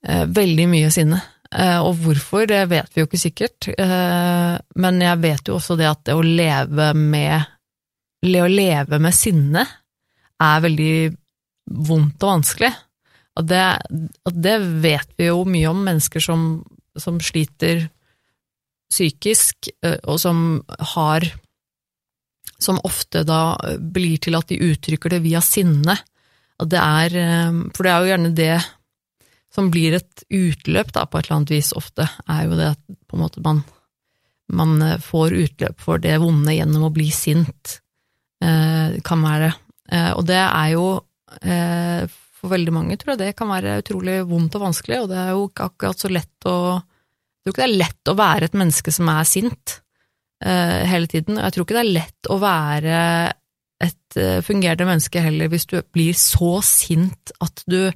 Speaker 1: Eh, Veldig mye sinne. Eh, Og hvorfor, det vet vi jo ikke sikkert. Eh, Men jeg vet jo også det at det å leve med å leve med sinne er veldig vondt og vanskelig. Og det, og det vet vi jo mye om, mennesker som, som sliter psykisk, eh, og som har Som ofte da blir til at de uttrykker det via sinne. Og det er For det er jo gjerne det som blir et utløp, da, på et eller annet vis ofte, er jo det at på en måte man, man eh, får utløp for det vonde gjennom å bli sint. Eh, kan være. Eh, og det er jo eh, for veldig mange, tror jeg det kan være utrolig vondt og vanskelig, og det er jo ikke akkurat så lett å Jeg tror ikke det er lett å være et menneske som er sint eh, hele tiden, jeg tror ikke det er lett å være et eh, fungerende menneske heller hvis du blir så sint at du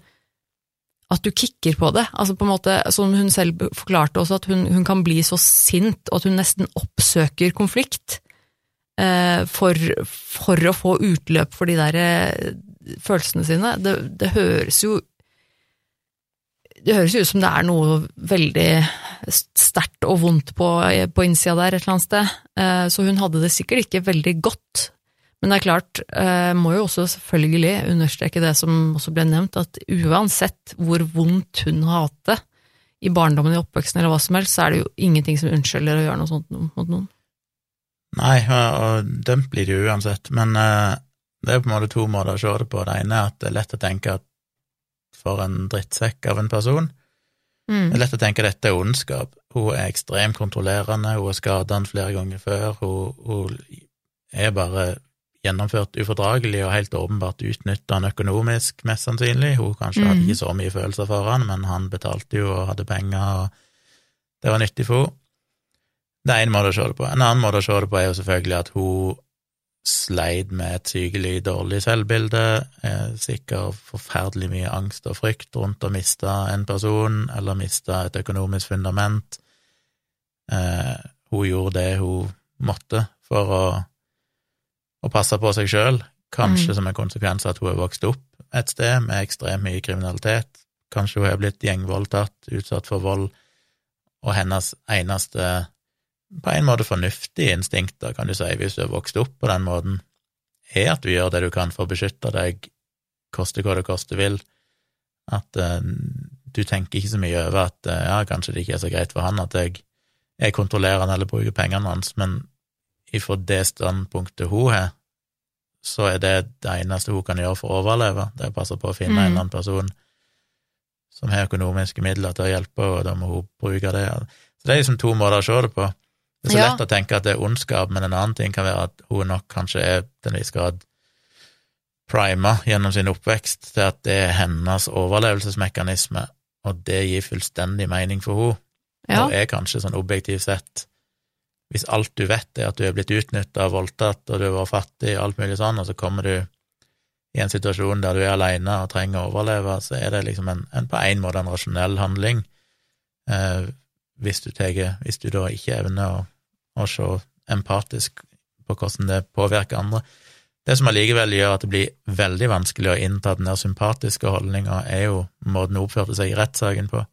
Speaker 1: at du kicker på det. Altså på en måte, Som hun selv forklarte også, at hun, hun kan bli så sint og at hun nesten oppsøker konflikt eh, for, for å få utløp for de der eh, følelsene sine. Det, det høres jo Det høres jo ut som det er noe veldig sterkt og vondt på, på innsida der et eller annet sted, eh, så hun hadde det sikkert ikke veldig godt. Men det er klart, eh, må jo også selvfølgelig understreke det som også ble nevnt, at uansett hvor vondt hun har hatt det i barndommen, i oppveksten eller hva som helst, så er det jo ingenting som unnskylder å gjøre noe sånt mot noen.
Speaker 2: Nei, og, dømt blir det jo uansett, men eh, det er på en måte to måter å se det på. Det ene er at det er lett å tenke at for en drittsekk av en person.
Speaker 1: Mm.
Speaker 2: Det er lett å tenke at dette er ondskap. Hun er ekstremt kontrollerende, hun har skada han flere ganger før, hun, hun er bare gjennomført ufordragelig og helt åpenbart utnytta han økonomisk, mest sannsynlig. Hun kanskje hadde
Speaker 1: Mhm.
Speaker 2: ikke så mye følelser for han, men han betalte jo og hadde penger, og det var nyttig for henne. Det er én måte å se det på. En annen måte å se det på er jo selvfølgelig at hun sleit med et sykelig dårlig selvbilde, eh, sikkert forferdelig mye angst og frykt rundt å miste en person, eller miste et økonomisk fundament. Eh, hun gjorde det hun måtte for å, å passe på seg sjøl, kanskje
Speaker 1: Mm.
Speaker 2: som en konsekvens av at hun har vokst opp et sted med ekstremt mye kriminalitet. Kanskje hun er blitt gjengvoldtatt, utsatt for vold, og hennes eneste på en måte fornuftige instinkter, kan du si, hvis du har vokst opp på den måten, er at du gjør det du kan for å beskytte deg, koste hva det koste vil. At uh, du tenker ikke så mye over at uh, ja, kanskje det ikke er så greit for han at jeg er kontrollerende eller bruker pengene hans, men ifra det standpunktet hun har, så er det det eneste hun kan gjøre for å overleve, det er å passe på å finne
Speaker 1: Mm.
Speaker 2: en eller annen person som har økonomiske midler til å hjelpe, og da må hun bruke det. Så det er liksom to måter å se det på. Det er så
Speaker 1: Ja.
Speaker 2: lett å tenke at det er ondskap, men en annen ting kan være at hun nok kanskje er til en viss grad prima gjennom sin oppvekst til at det er hennes overlevelsesmekanisme, og det gir fullstendig mening for henne,
Speaker 1: Ja.
Speaker 2: og er kanskje sånn objektivt sett Hvis alt du vet er at du er blitt utnytta voldtatt, og du har vært fattig og alt mulig sånn, og så kommer du i en situasjon der du er alene og trenger å overleve, så er det liksom en, en på en måte en rasjonell handling. Eh, hvis du teger, hvis du da ikke evner å, å se empatisk på hvordan det påvirker andre. Det som allikevel gjør at det blir veldig vanskelig å innta den der sympatiske holdninga, er jo måten hun oppførte seg i rettssaken på.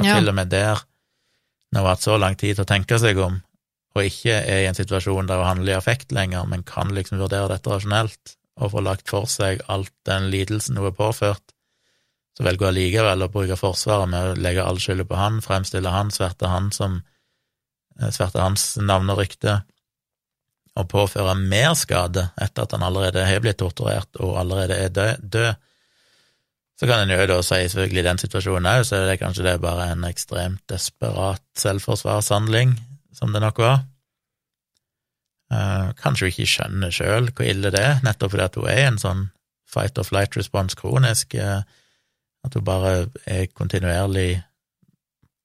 Speaker 2: At
Speaker 1: Ja.
Speaker 2: til og med der, når hun har hatt så lang tid til å tenke seg om, og ikke er i en situasjon der hun handler i affekt lenger, men kan liksom vurdere dette rasjonelt, og få lagt for seg alt den lidelsen hun er påført, så velger hun allikevel å bruke Forsvaret med å legge all skylda på han, fremstille han, sverte han som eh, sverte hans navn og rykte, og påføre mer skade etter at han allerede har blitt torturert og allerede er død. Så kan en jo da si selvfølgelig i den situasjonen òg, så er det kanskje det er bare en ekstremt desperat selvforsvarshandling, som det nok var. Uh, kanskje hun ikke skjønner sjøl hvor ille det er, nettopp fordi at hun er en sånn fight or flight response kronisk, uh, at hun bare er kontinuerlig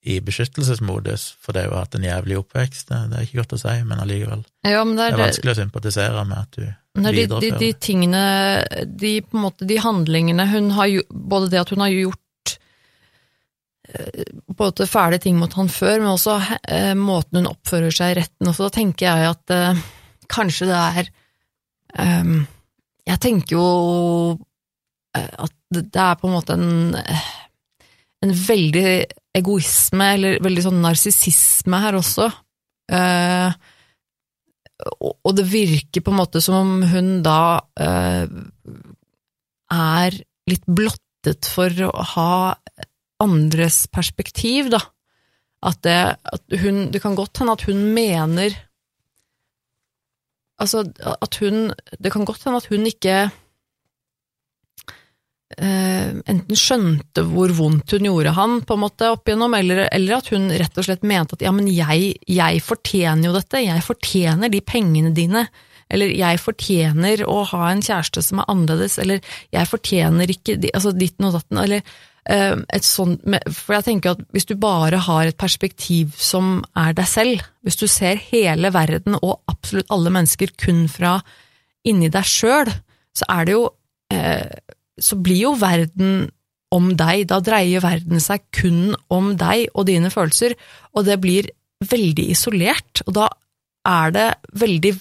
Speaker 2: i beskyttelsesmodus, for det har hatt en jævlig oppvekst, det, er ikke godt å si, men allikevel.
Speaker 1: ja, men det
Speaker 2: Det
Speaker 1: er,
Speaker 2: er vanskelig å sympatisere med at du
Speaker 1: viderefører de, de, de tingene, de, på en måte, de handlingene hun har gjort, både det at hun har gjort både fæle ting mot han før, men også eh, måten hun oppfører seg i retten. også. da tenker jeg at eh, kanskje det er um, Jeg tenker jo eh, at det er på en måte en en veldig egoisme, eller veldig sånn narsissisme her også. Uh, og det virker på en måte som om hun da uh, er litt blottet for å ha andres perspektiv, da. At det, at hun, det kan godt hende at hun mener Altså, at hun Det kan godt hende at hun ikke eh, enten skjønte hvor vondt hun gjorde han, på en måte, opp igjennom, eller, eller at hun rett og slett mente at ja, men jeg, jeg fortjener jo dette, jeg fortjener de pengene dine, eller jeg fortjener å ha en kjæreste som er annerledes, eller jeg fortjener ikke de, altså ditt og datten, eller et sånt, for jeg tenker at hvis du bare har et perspektiv som er deg selv, hvis du ser hele verden og absolutt alle mennesker kun fra inni deg sjøl, så er det jo eh, så blir jo verden om deg, da dreier verden seg kun om deg og dine følelser, og det blir veldig isolert, og da er det veldig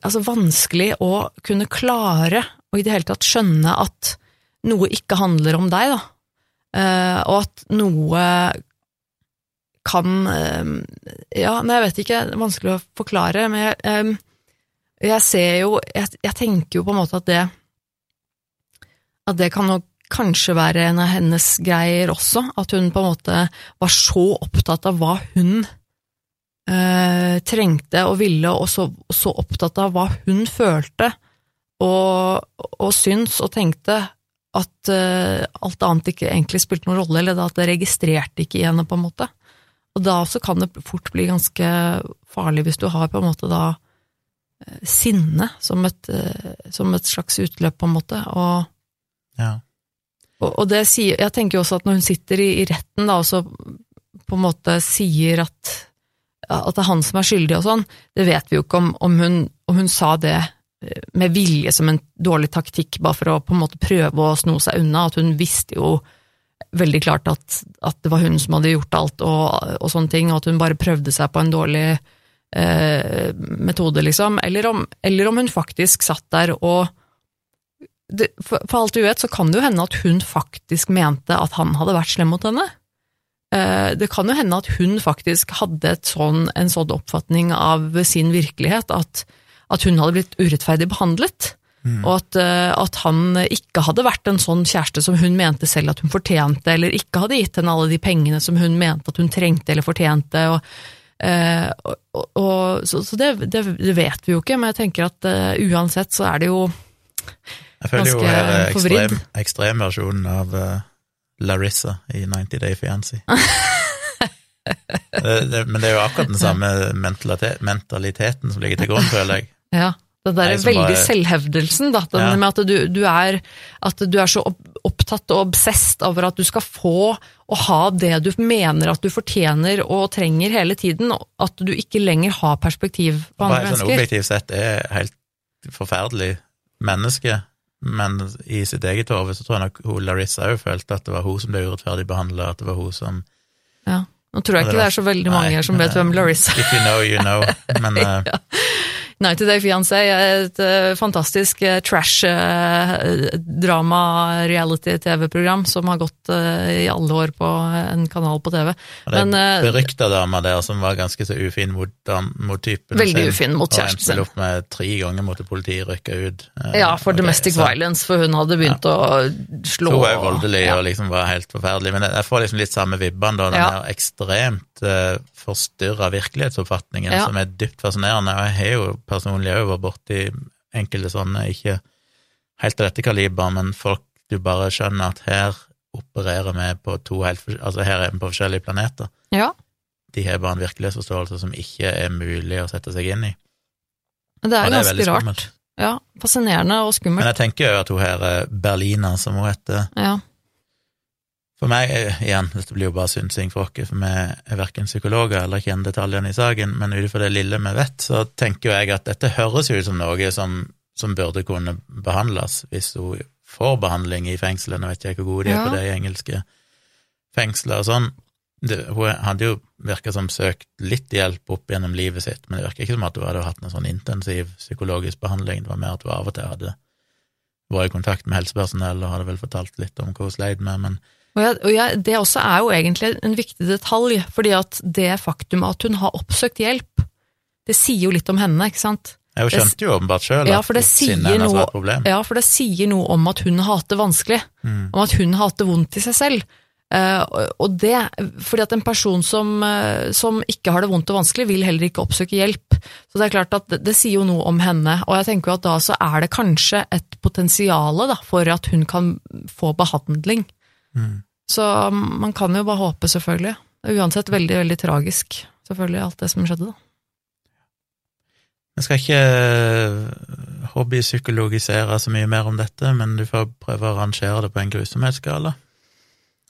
Speaker 1: altså vanskelig å kunne klare å i det hele tatt skjønne at noe ikke handler om deg, da. Uh, og at noe kan uh, Ja, men jeg vet ikke, det er vanskelig å forklare, men jeg, eh, jeg ser jo jeg, jeg tenker jo på en måte at det At det kan nok kanskje være en av hennes greier også, at hun på en måte var så opptatt av hva hun eh, trengte og ville, og så, så opptatt av hva hun følte og, og syns og tenkte, at uh, alt annet ikke egentlig spilte noen rolle, eller at det registrerte ikke i henne, på en måte. Og da så kan det fort bli ganske farlig hvis du har på en måte da eh, sinne som et, eh, som et slags utløp, på en måte, og
Speaker 2: Ja.
Speaker 1: og, og det sier, jeg tenker jo også at når hun sitter i, i retten da, og så på en måte sier at, at det er han som er skyldig og sånn, det vet vi jo ikke om, om, hun, om hun sa det med vilje som en dårlig taktikk, bare for å på en måte prøve å sno seg unna, at hun visste jo veldig klart at, at det var hun som hadde gjort alt og, og sånne ting, og at hun bare prøvde seg på en dårlig eh, metode, liksom, eller om, eller om hun faktisk satt der og det, for, for alt du vet, så kan det jo hende at hun faktisk mente at han hadde vært slem mot henne. Eh, det kan jo hende at hun faktisk hadde sånn, en sånn oppfatning av sin virkelighet, at, at hun hadde blitt urettferdig behandlet. Og at, eh, at han ikke hadde vært en sånn kjæreste som hun mente selv at hun fortjente, eller ikke hadde gitt henne alle de pengene som hun mente at hun trengte eller fortjente. og Eh, og, og, så så det, det, det vet vi jo ikke, men jeg tenker at uh, uansett så er det jo
Speaker 2: Jeg føler jo her er
Speaker 1: forvridd.
Speaker 2: ekstrem, ekstremversjonen av uh, Larissa i 90 Day Fiancé. det, men det er jo akkurat den samme mentaliteten som ligger til grunn, føler jeg.
Speaker 1: Ja, den der
Speaker 2: Nei,
Speaker 1: veldig
Speaker 2: bare-
Speaker 1: selvhevdelsen, da, den
Speaker 2: Ja.
Speaker 1: med at du, du, er, at du er så opptatt og obsesst over at du skal få og ha det du mener at du fortjener og trenger hele tiden, at du ikke lenger har perspektiv på
Speaker 2: Bare
Speaker 1: mennesker.
Speaker 2: sånn
Speaker 1: mennesker.
Speaker 2: objektivt sett er helt forferdelig menneske, men i sitt eget hode så tror jeg nok hun Larissa òg følte at det var hun som ble urettferdig behandla, at det var hun som
Speaker 1: Ja. Nå tror jeg ikke det er så veldig mange her som vet hvem Larissa
Speaker 2: If you know, you know. Men eh,
Speaker 1: ja. 90 Day Fiancé er et eh, fantastisk eh, trash-drama-reality-TV-program som har gått eh, i alle år på en kanal på TV.
Speaker 2: og det er
Speaker 1: eh,
Speaker 2: berykta dama der som var ganske så ufin mot, mot typen
Speaker 1: Veldig
Speaker 2: sin,
Speaker 1: ufin mot kjæresten
Speaker 2: sin. Og
Speaker 1: endte
Speaker 2: opp med tre ganger måtte politiet rykke ut. eh,
Speaker 1: Ja, for
Speaker 2: okay,
Speaker 1: domestic
Speaker 2: så-
Speaker 1: violence, for hun hadde begynt å slå
Speaker 2: Hun var jo voldelig
Speaker 1: ja.
Speaker 2: og liksom var helt forferdelig, men jeg- får liksom litt samme vibbene da, den
Speaker 1: Ja.
Speaker 2: der ekstremt forstyrra virkelighetsoppfatningen
Speaker 1: Ja.
Speaker 2: som er dypt fascinerende, og jeg har jo personlig òg vært borti enkelte sånne, ikke helt av dette kaliber, men folk du bare skjønner at her opererer vi på to helt Altså her er vi på forskjellige planeter.
Speaker 1: Ja,
Speaker 2: De har bare en virkelighetsforståelse som ikke er mulig å sette seg inn i.
Speaker 1: det er
Speaker 2: det er
Speaker 1: ganske rart.
Speaker 2: skummelt.
Speaker 1: Ja, Fascinerende og skummelt.
Speaker 2: Men jeg tenker jo at hun her eh, Berlina, som hun heter,
Speaker 1: Ja.
Speaker 2: For meg, eh, igjen, dette blir jo bare synsing for oss, for vi er verken psykologer eller kjenner detaljene i saken, men ut ifra det lille vi vet, så tenker jo jeg at dette høres jo ut som noe som, som burde kunne behandles hvis hun får behandling i fengselet. Nå vet jeg hvor gode de er på det i engelske fengsler og sånn. Det, hun hadde jo virka som søkt litt hjelp opp gjennom livet sitt, men det virker ikke som at hun hadde hatt noen sånn intensiv psykologisk behandling. Det var mer at hun av og til hadde vært i kontakt med helsepersonell og hadde vel fortalt litt om hva hun sleit med, men
Speaker 1: Og, jeg, og jeg, det også er jo egentlig en viktig detalj, fordi at det faktum at hun har oppsøkt hjelp, det sier jo litt om henne, ikke sant?
Speaker 2: Ja,
Speaker 1: Hun
Speaker 2: skjønte jo åpenbart sjøl
Speaker 1: Ja,
Speaker 2: at sinnet hennes var et problem.
Speaker 1: Ja, for det sier noe om at hun har hatt det vanskelig,
Speaker 2: Mm.
Speaker 1: om at hun har hatt det vondt i seg selv. Uh, og det, fordi at en person som, uh, som ikke har det vondt og vanskelig, vil heller ikke oppsøke hjelp. Så det er klart at det, det sier jo noe om henne, og jeg tenker jo at da så er det kanskje et potensial for at hun kan få behandling.
Speaker 2: Mm.
Speaker 1: Så man kan jo bare håpe, selvfølgelig. Uansett veldig, veldig tragisk, selvfølgelig, alt det som skjedde, da.
Speaker 2: Jeg skal ikke eh, hobbypsykologisere så mye mer om dette, men du får prøve å rangere det på en grusomhetsskala.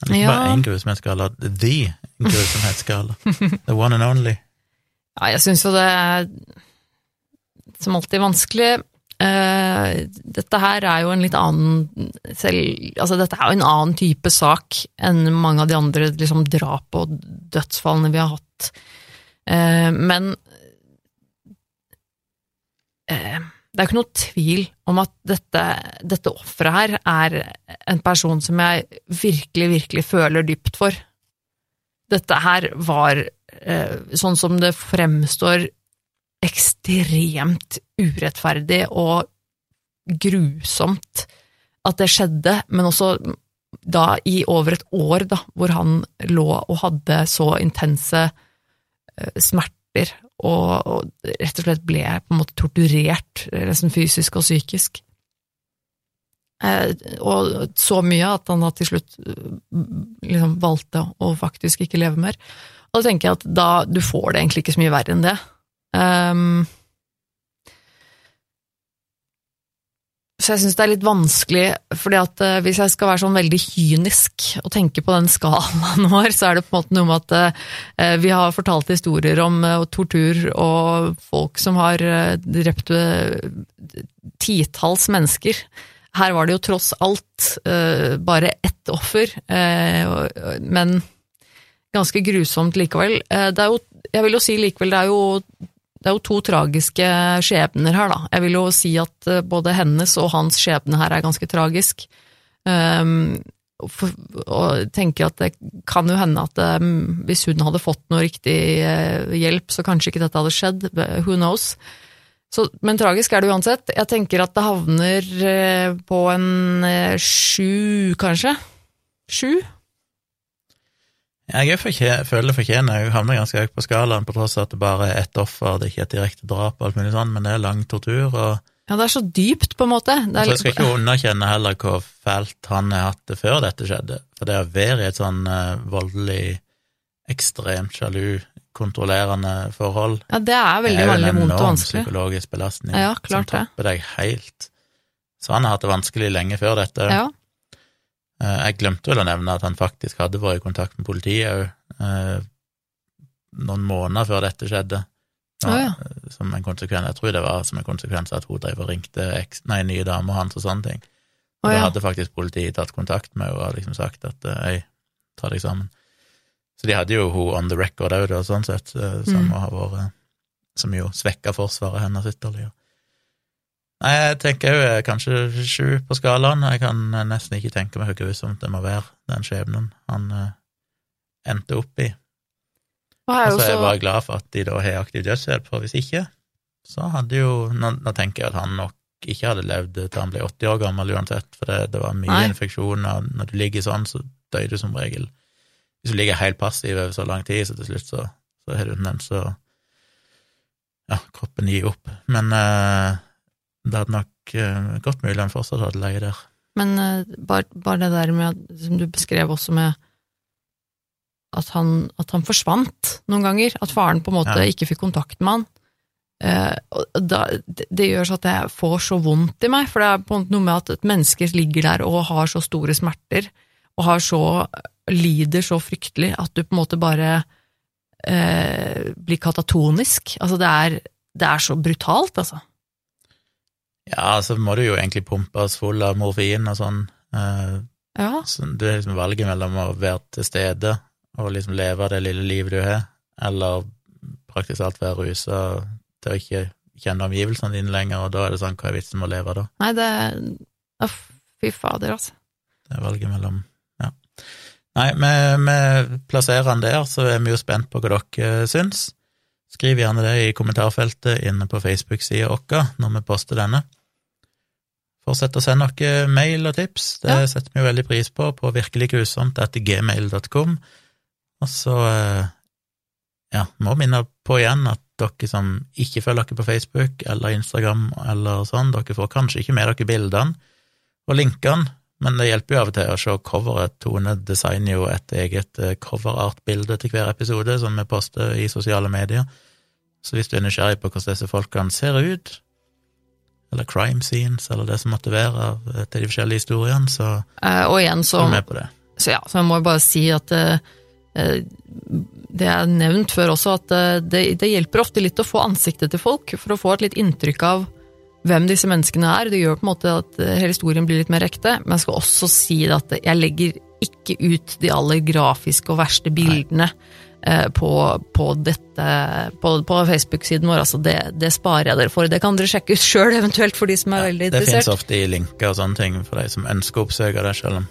Speaker 2: Eller ikke
Speaker 1: Ja.
Speaker 2: bare én grusomhetsskala, the grusomhetsskala. The one and only.
Speaker 1: Ja, jeg syns jo det er som alltid vanskelig. Eh, dette her er jo en litt annen selv, altså Dette er jo en annen type sak enn mange av de andre liksom, drap og dødsfallene vi har hatt. Eh, men eh, det er ikke noe tvil om at dette, dette offeret her er en person som jeg virkelig, virkelig føler dypt for. dette her var, sånn som det fremstår, ekstremt urettferdig og grusomt at det skjedde, men også da i over et år, da, hvor han lå og hadde så intense eh, smerter og, og rett og slett ble på en måte torturert, eh, nesten fysisk og psykisk. Eh, og så mye at han da til slutt liksom valgte å faktisk ikke leve mer. Og da tenker jeg at da, du får det egentlig ikke så mye verre enn det. Um, så jeg syns det er litt vanskelig, fordi at eh, hvis jeg skal være sånn veldig kynisk og tenke på den skalaen vår, så er det på en måte noe med at eh, vi har fortalt historier om eh, tortur og folk som har eh, drept eh, titalls mennesker. Her var det jo tross alt eh, bare ett offer, eh, men ganske grusomt likevel. Eh, det er jo, jeg vil jo si likevel, det er jo det er jo to tragiske skjebner her, da. Jeg vil jo si at eh, både hennes og hans skjebne her er ganske tragisk. Um, for, og tenker at det kan jo hende at um, hvis hun hadde fått noe riktig eh, hjelp, så kanskje ikke dette hadde skjedd. Who knows? Så, men tragisk er det uansett. Jeg tenker at det havner eh, på en eh, sju, kanskje? Sju?
Speaker 2: Jeg er fortje, føler det fortjener, jeg havner ganske høyt på skalaen, på tross av at det bare er ett offer, det er ikke et direkte drap, og alt mulig sånn, men det er lang tortur, og
Speaker 1: Ja, det er så dypt, på en måte. Det er
Speaker 2: jeg skal ikke underkjenne heller hvor fælt han har hatt det før dette skjedde, for det å være i et sånn eh, voldelig, ekstremt sjalu, kontrollerende forhold,
Speaker 1: ja, det er veldig
Speaker 2: det
Speaker 1: er
Speaker 2: en
Speaker 1: vondt og
Speaker 2: enorm psykologisk belastning
Speaker 1: Ja, klart
Speaker 2: som
Speaker 1: det.
Speaker 2: tapper deg helt. Så han har hatt det vanskelig lenge før dette.
Speaker 1: Ja.
Speaker 2: Eh, Jeg glemte vel å nevne at han faktisk hadde vært i kontakt med politiet òg, noen måneder før dette skjedde.
Speaker 1: Å, ja.
Speaker 2: eh, Som en konsekvens, jeg tror det var som en konsekvens at hun drev og ringte eks, nei, nye damer hans og sånne ting. Og da
Speaker 1: ja.
Speaker 2: hadde faktisk politiet tatt kontakt med henne og liksom sagt at ei, hei, ta deg sammen. Så de hadde jo hun on the record òg, sånn sett, eh, som
Speaker 1: Mm.
Speaker 2: har vært Som jo svekka forsvaret hennes ytterligere. Nei, jeg tenker jo kanskje sju på skalaen. Jeg kan nesten ikke tenke meg hvor grusomt det må være, den skjebnen han uh, endte opp i.
Speaker 1: Og
Speaker 2: så
Speaker 1: altså,
Speaker 2: så er jeg bare glad for at de da har aktiv dødshjelp, for hvis ikke, så hadde jo Nå, nå tenker jeg at han nok ikke hadde levd til han ble 80 år gammel uansett, for det, det var mye
Speaker 1: Nei.
Speaker 2: infeksjoner. Når du ligger sånn, så dør du som regel. Hvis du ligger helt passiv over så lang tid, så til slutt så, så har du tendens til å Ja, kroppen gir opp. Men eh, det hadde nok uh, godt mulig han fortsatt hadde ligget der.
Speaker 1: Men uh, bare, bare det der med, som du beskrev også med at han, at han forsvant noen ganger, at faren på en måte
Speaker 2: Ja.
Speaker 1: ikke fikk kontakt med han. uh, da, det, det gjør så at jeg får så vondt i meg, for det er på en måte noe med at et menneske ligger der og har så store smerter, og har så, lider så fryktelig, at du på en måte bare eh, blir katatonisk. Altså det er, det er så brutalt, altså.
Speaker 2: Ja, så må du jo egentlig pumpes full av morfin og sånn. eh,
Speaker 1: Ja.
Speaker 2: Så det er liksom valget mellom å være til stede og liksom leve det lille livet du har, eller praktisk alt være rusa til å ikke kjenne omgivelsene dine lenger, og da er det sånn, hva er vitsen med å leve da?
Speaker 1: Nei, det Uff, Fy fader, altså.
Speaker 2: Det er valget mellom Ja. Nei, vi, plasserer han der, så er vi jo spent på hva dere syns. Skriv gjerne det i kommentarfeltet inne på Facebook-sida vår når vi poster denne. Fortsett å sende noen mail og tips, det
Speaker 1: Ja.
Speaker 2: setter vi jo veldig pris på, på virkeliggrusomt.gmail.com. Og så eh, ja, må minne på igjen at dere som ikke følger dere på Facebook eller Instagram eller sånn, dere får kanskje ikke med dere bildene og linkene, men det hjelper jo av og til å se coveret. Tone designer jo et eget eh, coverart-bilde til hver episode som vi poster i sosiale medier. Så hvis du er nysgjerrig på hvordan disse folkene ser ut, eller crime scenes, eller det som måtte være eh, til de forskjellige historiene, så
Speaker 1: Eh, og igjen så,
Speaker 2: er med på det.
Speaker 1: så ja, så jeg må bare si at eh, eh, det er nevnt før også, at eh, det, det hjelper ofte litt å få ansiktet til folk, for å få et litt inntrykk av hvem disse menneskene er. Det gjør på en måte at hele historien blir litt mer ekte, men jeg skal også si at jeg legger ikke ut de aller grafiske og verste bildene eh, på, på dette på, på Facebook-siden vår. Altså det, det sparer jeg dere for. Det kan dere sjekke ut sjøl, eventuelt, for de som er veldig interessert.
Speaker 2: det finnes ofte i linker og sånne ting for de som ønsker å oppsøke det, selv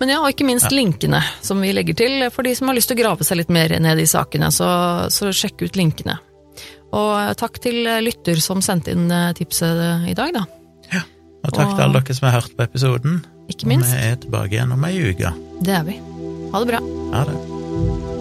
Speaker 1: Men ja, og ikke minst linkene som vi legger til for de som har lyst til å grave seg litt mer ned i sakene, så, så sjekk ut linkene. Og takk til lytter som sendte inn eh, tipset i dag, da.
Speaker 2: Og takk til alle dere som har hørt på episoden.
Speaker 1: Ikke minst.
Speaker 2: Vi er tilbake igjen om ei uke.
Speaker 1: Det er vi. Ha det bra.
Speaker 2: Ha det.